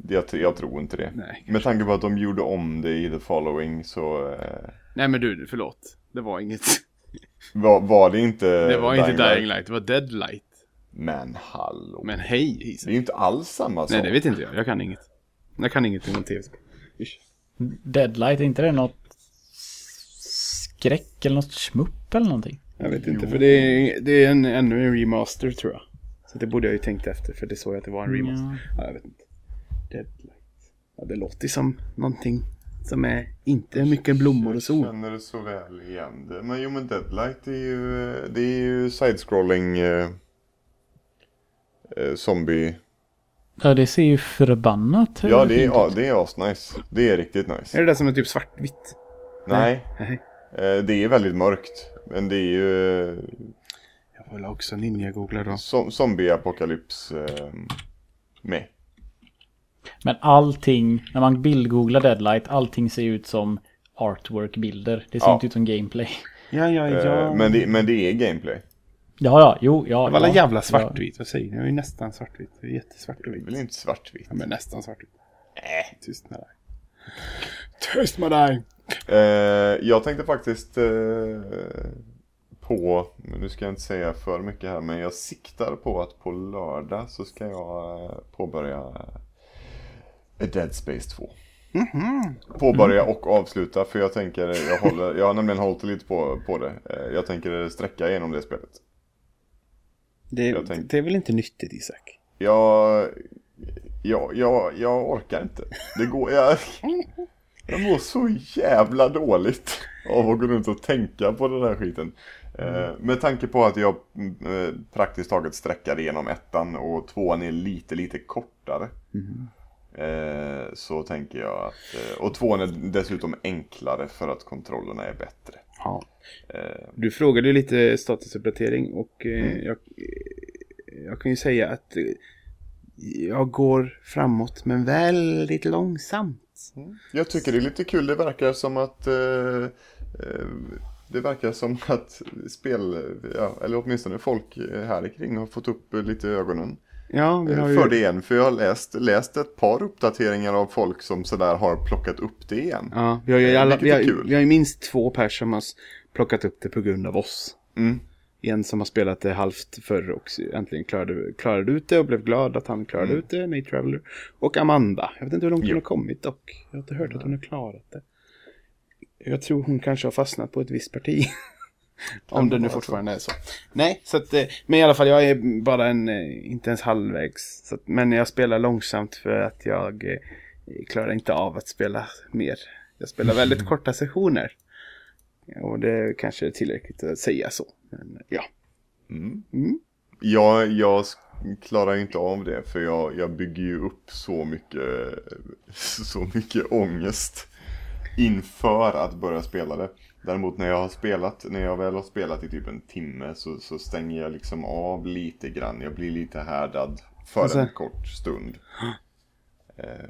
Jag, jag tror inte det. Nej, Med tanke på att de gjorde om det i The Following så eh, Nej men du, förlåt. Det var inget. var, var det inte Det var inte Dying Light. Light, det var Deadlight. Men hallå. Men hej Det är Isak. ju inte alls samma sak. Nej, det vet inte jag. Jag kan inget. Jag kan ingenting om tv-spel. Deadlight, är inte det något skräck eller något smupp eller någonting? Jag vet inte, för det är, det är en, ännu en remaster tror jag. Så det borde jag ju tänkt efter, för det såg jag att det var en remaster. Ja, jag vet inte. Deadlight. Ja, det låter som någonting som är inte mycket blommor och Jag sol. känner det så väl igen det. Men jo men Deadlight är ju, det är ju side-scrolling eh, eh, zombie. Ja, det ser ju förbannat Ja det är, ja, det är asnice. Det är riktigt nice. Är det där som är typ svartvitt? Nej, Nej. Eh, det är väldigt mörkt. Men det är ju Jag får väl också ninja-googla då. som, zombie-apokalyps eh, med. Men allting, när man bildgooglar Deadlight, allting ser ut som artwork-bilder. Det ser Ja. inte ut som gameplay. Ja, ja, ja. Eh, men, det, men det är gameplay. Ja, ja, jo, ja. Det var alla ja, jävla ja. svartvitt. Vad säger ni? Det är ju nästan svartvitt. Det är Det är jättesvartvitt. väl inte svartvitt? Ja, men nästan svartvitt. Äh, tyst med dig. Tyst med dig! Eh, jag tänkte faktiskt eh, på, men nu ska jag inte säga för mycket här, men jag siktar på att på lördag så ska jag eh, påbörja eh, Dead Space 2. Påbörja och avsluta för jag tänker, jag, håller, jag har nämligen hållit lite på, på det. Eh, jag tänker sträcka igenom det spelet. Det, tänkte- det är väl inte nyttigt Isak? Jag, jag, jag, jag orkar inte. Det går, jag, jag mår så jävla dåligt av att gå runt och tänka på den här skiten. Eh, med tanke på att jag eh, praktiskt taget sträckade igenom ettan och tvåan är lite, lite kortare. Eh, så tänker jag att, och tvåan är dessutom enklare för att kontrollerna är bättre. Eh, Du frågade ju lite statusuppdatering och Mm. jag, jag kan ju säga att jag går framåt men väldigt långsamt. Jag tycker det är lite kul, det verkar som att eh, eh, det verkar som att spel, ja, eller åtminstone folk här kring har fått upp lite ögonen Ja, vi har eh, ju... för det igen. För jag har läst, läst ett par uppdateringar av folk som sådär har plockat upp det igen. Ja, vi har ju, Eh, alla, vi, har, vi har ju minst två pers som har plockat upp det på grund av oss. Mm. En som har spelat det halvt förr och äntligen klarade, klarade ut det och blev glad att han klarade ut det, Nate Traveller. Och Amanda. Jag vet inte hur långt hon Jo. har kommit dock. Jag har inte hört att hon har klarat det. Jag tror hon kanske har fastnat på ett visst parti. Om det nu fortfarande är så. Nej, så att, eh, men i alla fall jag är bara en, eh, inte ens halvvägs. Så att, men jag spelar långsamt för att jag eh, klarar inte av att spela mer. Jag spelar väldigt korta sessioner. Och det kanske är tillräckligt att säga så. Ja. Mm. Mm. Jag, jag klarar inte av det för jag, jag bygger ju upp så mycket, så mycket ångest inför att börja spela det. Däremot när jag har spelat, när jag väl har spelat i typ en timme så, så stänger jag liksom av lite grann. Jag blir lite härdad för sen- en kort stund. Eh,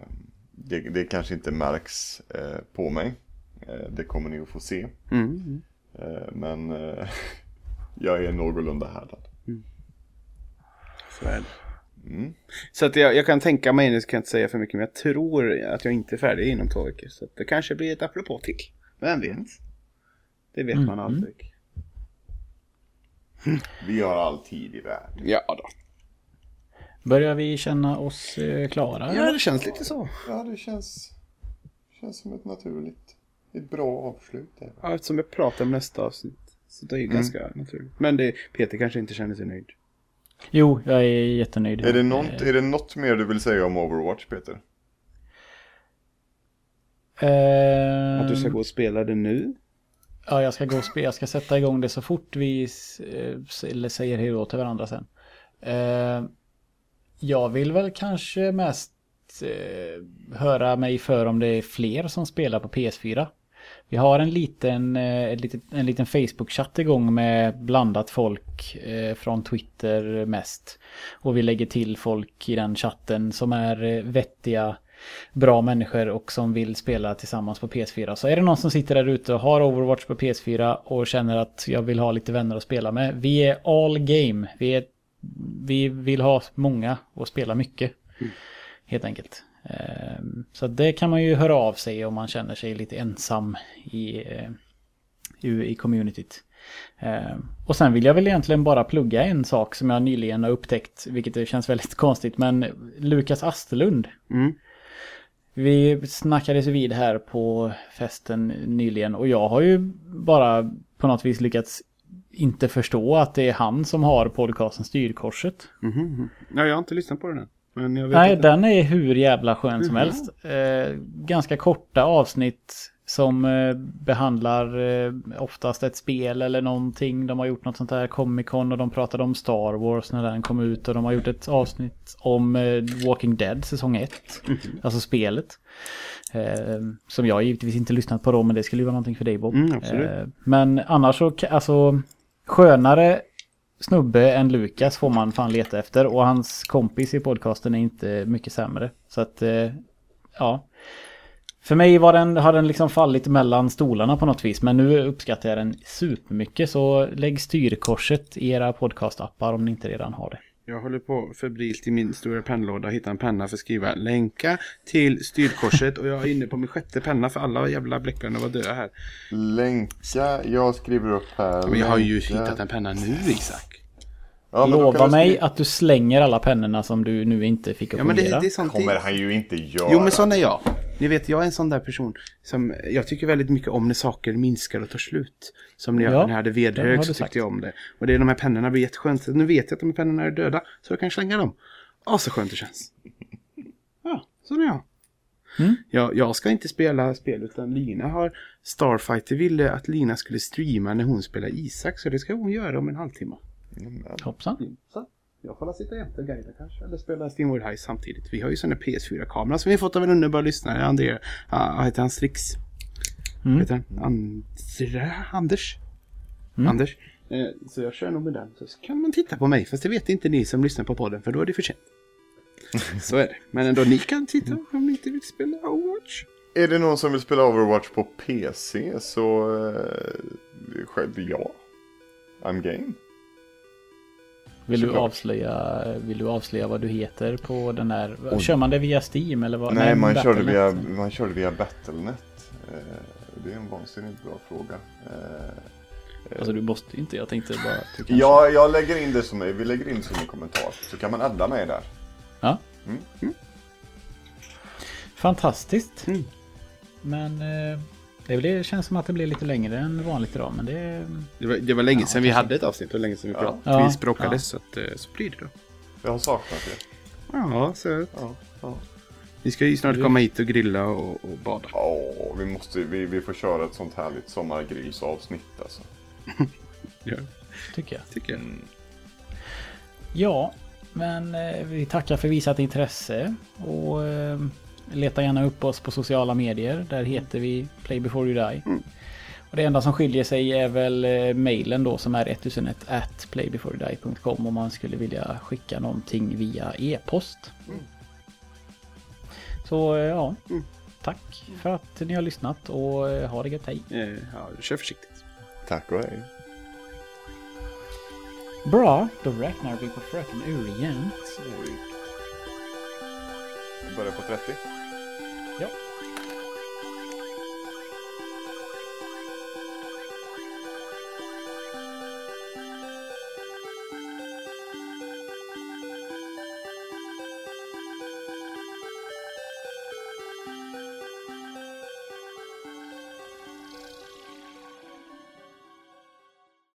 det, det kanske inte märks eh, på mig. Eh, det kommer ni att få se. Mm. Eh, men jag är någorlunda härdad. Så är det. Mm. Så att jag, jag kan tänka mig, det kan jag inte säga för mycket, men jag tror att jag inte är färdig inom två veckor. Så att det kanske blir ett apropå till. Vem vet? Det vet man Mm. aldrig. Vi har all tid i världen. Ja då. Börjar vi känna oss eh, klara? Ja, det känns lite så. Ja, det känns, känns som ett naturligt, ett bra avslut. Ja, eftersom jag pratar om nästa avsnitt. Så det är ju ganska naturligt. Men det, Peter kanske inte känner sig nöjd. Jo, jag är jättenöjd. Är, det något, Eh, är det något mer du vill säga om Overwatch, Peter? eh, Att du ska gå och spela det nu. Ja, jag ska gå och spela. Jag ska sätta igång det så fort vi eller säger hej då till varandra sen. Eh, jag vill väl kanske mest eh, höra mig för om det är fler som spelar på PS4. Vi har en liten, eh, en liten Facebook-chatt igång med blandat folk eh, från Twitter mest. Och vi lägger till folk i den chatten som är eh, vettiga, bra människor och som vill spela tillsammans på PS4. Så är det någon som sitter där ute och har Overwatch på PS4 och känner att jag vill ha lite vänner att spela med. Vi är all game. Vi, är, vi vill ha många och spela mycket. Helt enkelt. Ehm, Så det kan man ju höra av sig om man känner sig lite ensam i, eh, i i communityt. Ehm, Och sen vill jag väl egentligen bara plugga en sak som jag nyligen har upptäckt, vilket känns väldigt konstigt, men Lukas Asterlund. Mm. Vi snackades vid här på festen nyligen och jag har ju bara på något vis lyckats inte förstå att det är han som har podcasten Styrkorset. Mhm. Ja, jag har inte lyssnat på den än. Nej, att den är hur jävla skön som helst. Eh, ganska korta avsnitt som eh, behandlar eh, oftast ett spel eller någonting. De har gjort något sånt här Comic Con och de pratade om Star Wars när den kom ut. Och de har gjort ett avsnitt om eh, Walking Dead säsong 1. Mhm. Alltså spelet. Eh, som jag givetvis inte lyssnat på då, men det skulle ju vara någonting för dig Bob. Mm. Eh, men annars så, alltså skönare snubbe än Lukas får man fan leta efter. Och hans kompis i podcasten är inte mycket sämre. Så att, eh, ja. För mig var den, har den liksom fallit mellan stolarna på något vis. Men nu uppskattar jag den supermycket. Så lägg styrkorset i era podcastappar om ni inte redan har det. Jag håller på febrilt i min stora pennlåda hitta en penna för att skriva länka till styrkorset och jag är inne på min sjätte penna för alla jävla bläckpennor var döda här. Länka, jag skriver upp här. Men jag har ju länka. hittat en penna nu Isak. Ja, Lova mig att du slänger alla pennorna som du nu inte fick att Ja men det, fungera. det är sånt. kommer han ju inte göra. Jo men sån är jag. Ni vet jag är en sån där person som jag tycker väldigt mycket om när saker minskar och tar slut. Som när jag, Ja, när jag hade vedhög så sagt. tyckte jag om det. Och det är de här pennorna blir jätteskönt. Så Nu vet jag att de här pennorna är döda så jag kan slänga dem. Åh så skönt det känns. Ja, sån är jag. Mm. Jag, jag ska inte spela spel utan Lina har Starfighter ville att Lina skulle streama när hon spelar Isak så det ska hon göra om en halvtimme. Hoppsan. Så jag får sitta jämte och guida kanske. Eller spela Steamworld High samtidigt. Vi har ju sån där PS4-kamera som vi fått av en underbar lyssnare. André, vad heter han? Strix. Mm. Heter han? Andra, Anders? Mm. Anders. Eh, så jag kör nog med den. Så kan man titta på mig. Fast det vet inte ni som lyssnar på podden. För då är det för sent. så är det. Men ändå ni kan titta om ni inte vill spela Overwatch. Är det någon som vill spela Overwatch på PC så... Eh, själv ja. I'm game. Vill du, avslöja, vill du avslöja vad du heter på den där? Oj. Kör man det via Steam eller vad? Nej, man, körde via, man körde via Battlenet. Eh, det är en vansinnigt bra fråga. Eh, Alltså du måste inte, jag tänkte bara kanske... ja, jag lägger in det som, vi lägger in det som en kommentar. Så kan man adda mig där. Ja. Mm. Fantastiskt. Mm. Men eh, det, blir, känns som att det blir lite längre än vanligt idag. Men det... Det var, det var länge Ja, sedan vi hade ett avsnitt och länge sedan vi Ja. pratade. Ja, Vi språkades ja. så, att, eh, så blir det då. Jag har saknat det. Ja, så Ja, ja. vi ska ju snart komma hit och grilla och, och bada. Åh, vi, måste, vi, vi får köra ett sånt härligt sommargrillsavsnitt alltså. Ja, Tycker jag. tycker jag. Ja, men eh, vi tackar för visat intresse. Och eh, leta gärna upp oss på sociala medier. Där heter vi Play before you die. Mm. Och det enda som skiljer sig är väl eh, mailen då som är 1001 at playbeforeyoudie.com om man skulle vilja skicka någonting via e-post. Mm. Så eh, ja, Mm. tack för att ni har lyssnat och eh, ha det gött, hej. Ja, kör försiktigt. Tack och hej. Bra, då räknar vi på fröken Ur igen. Börjar på 30.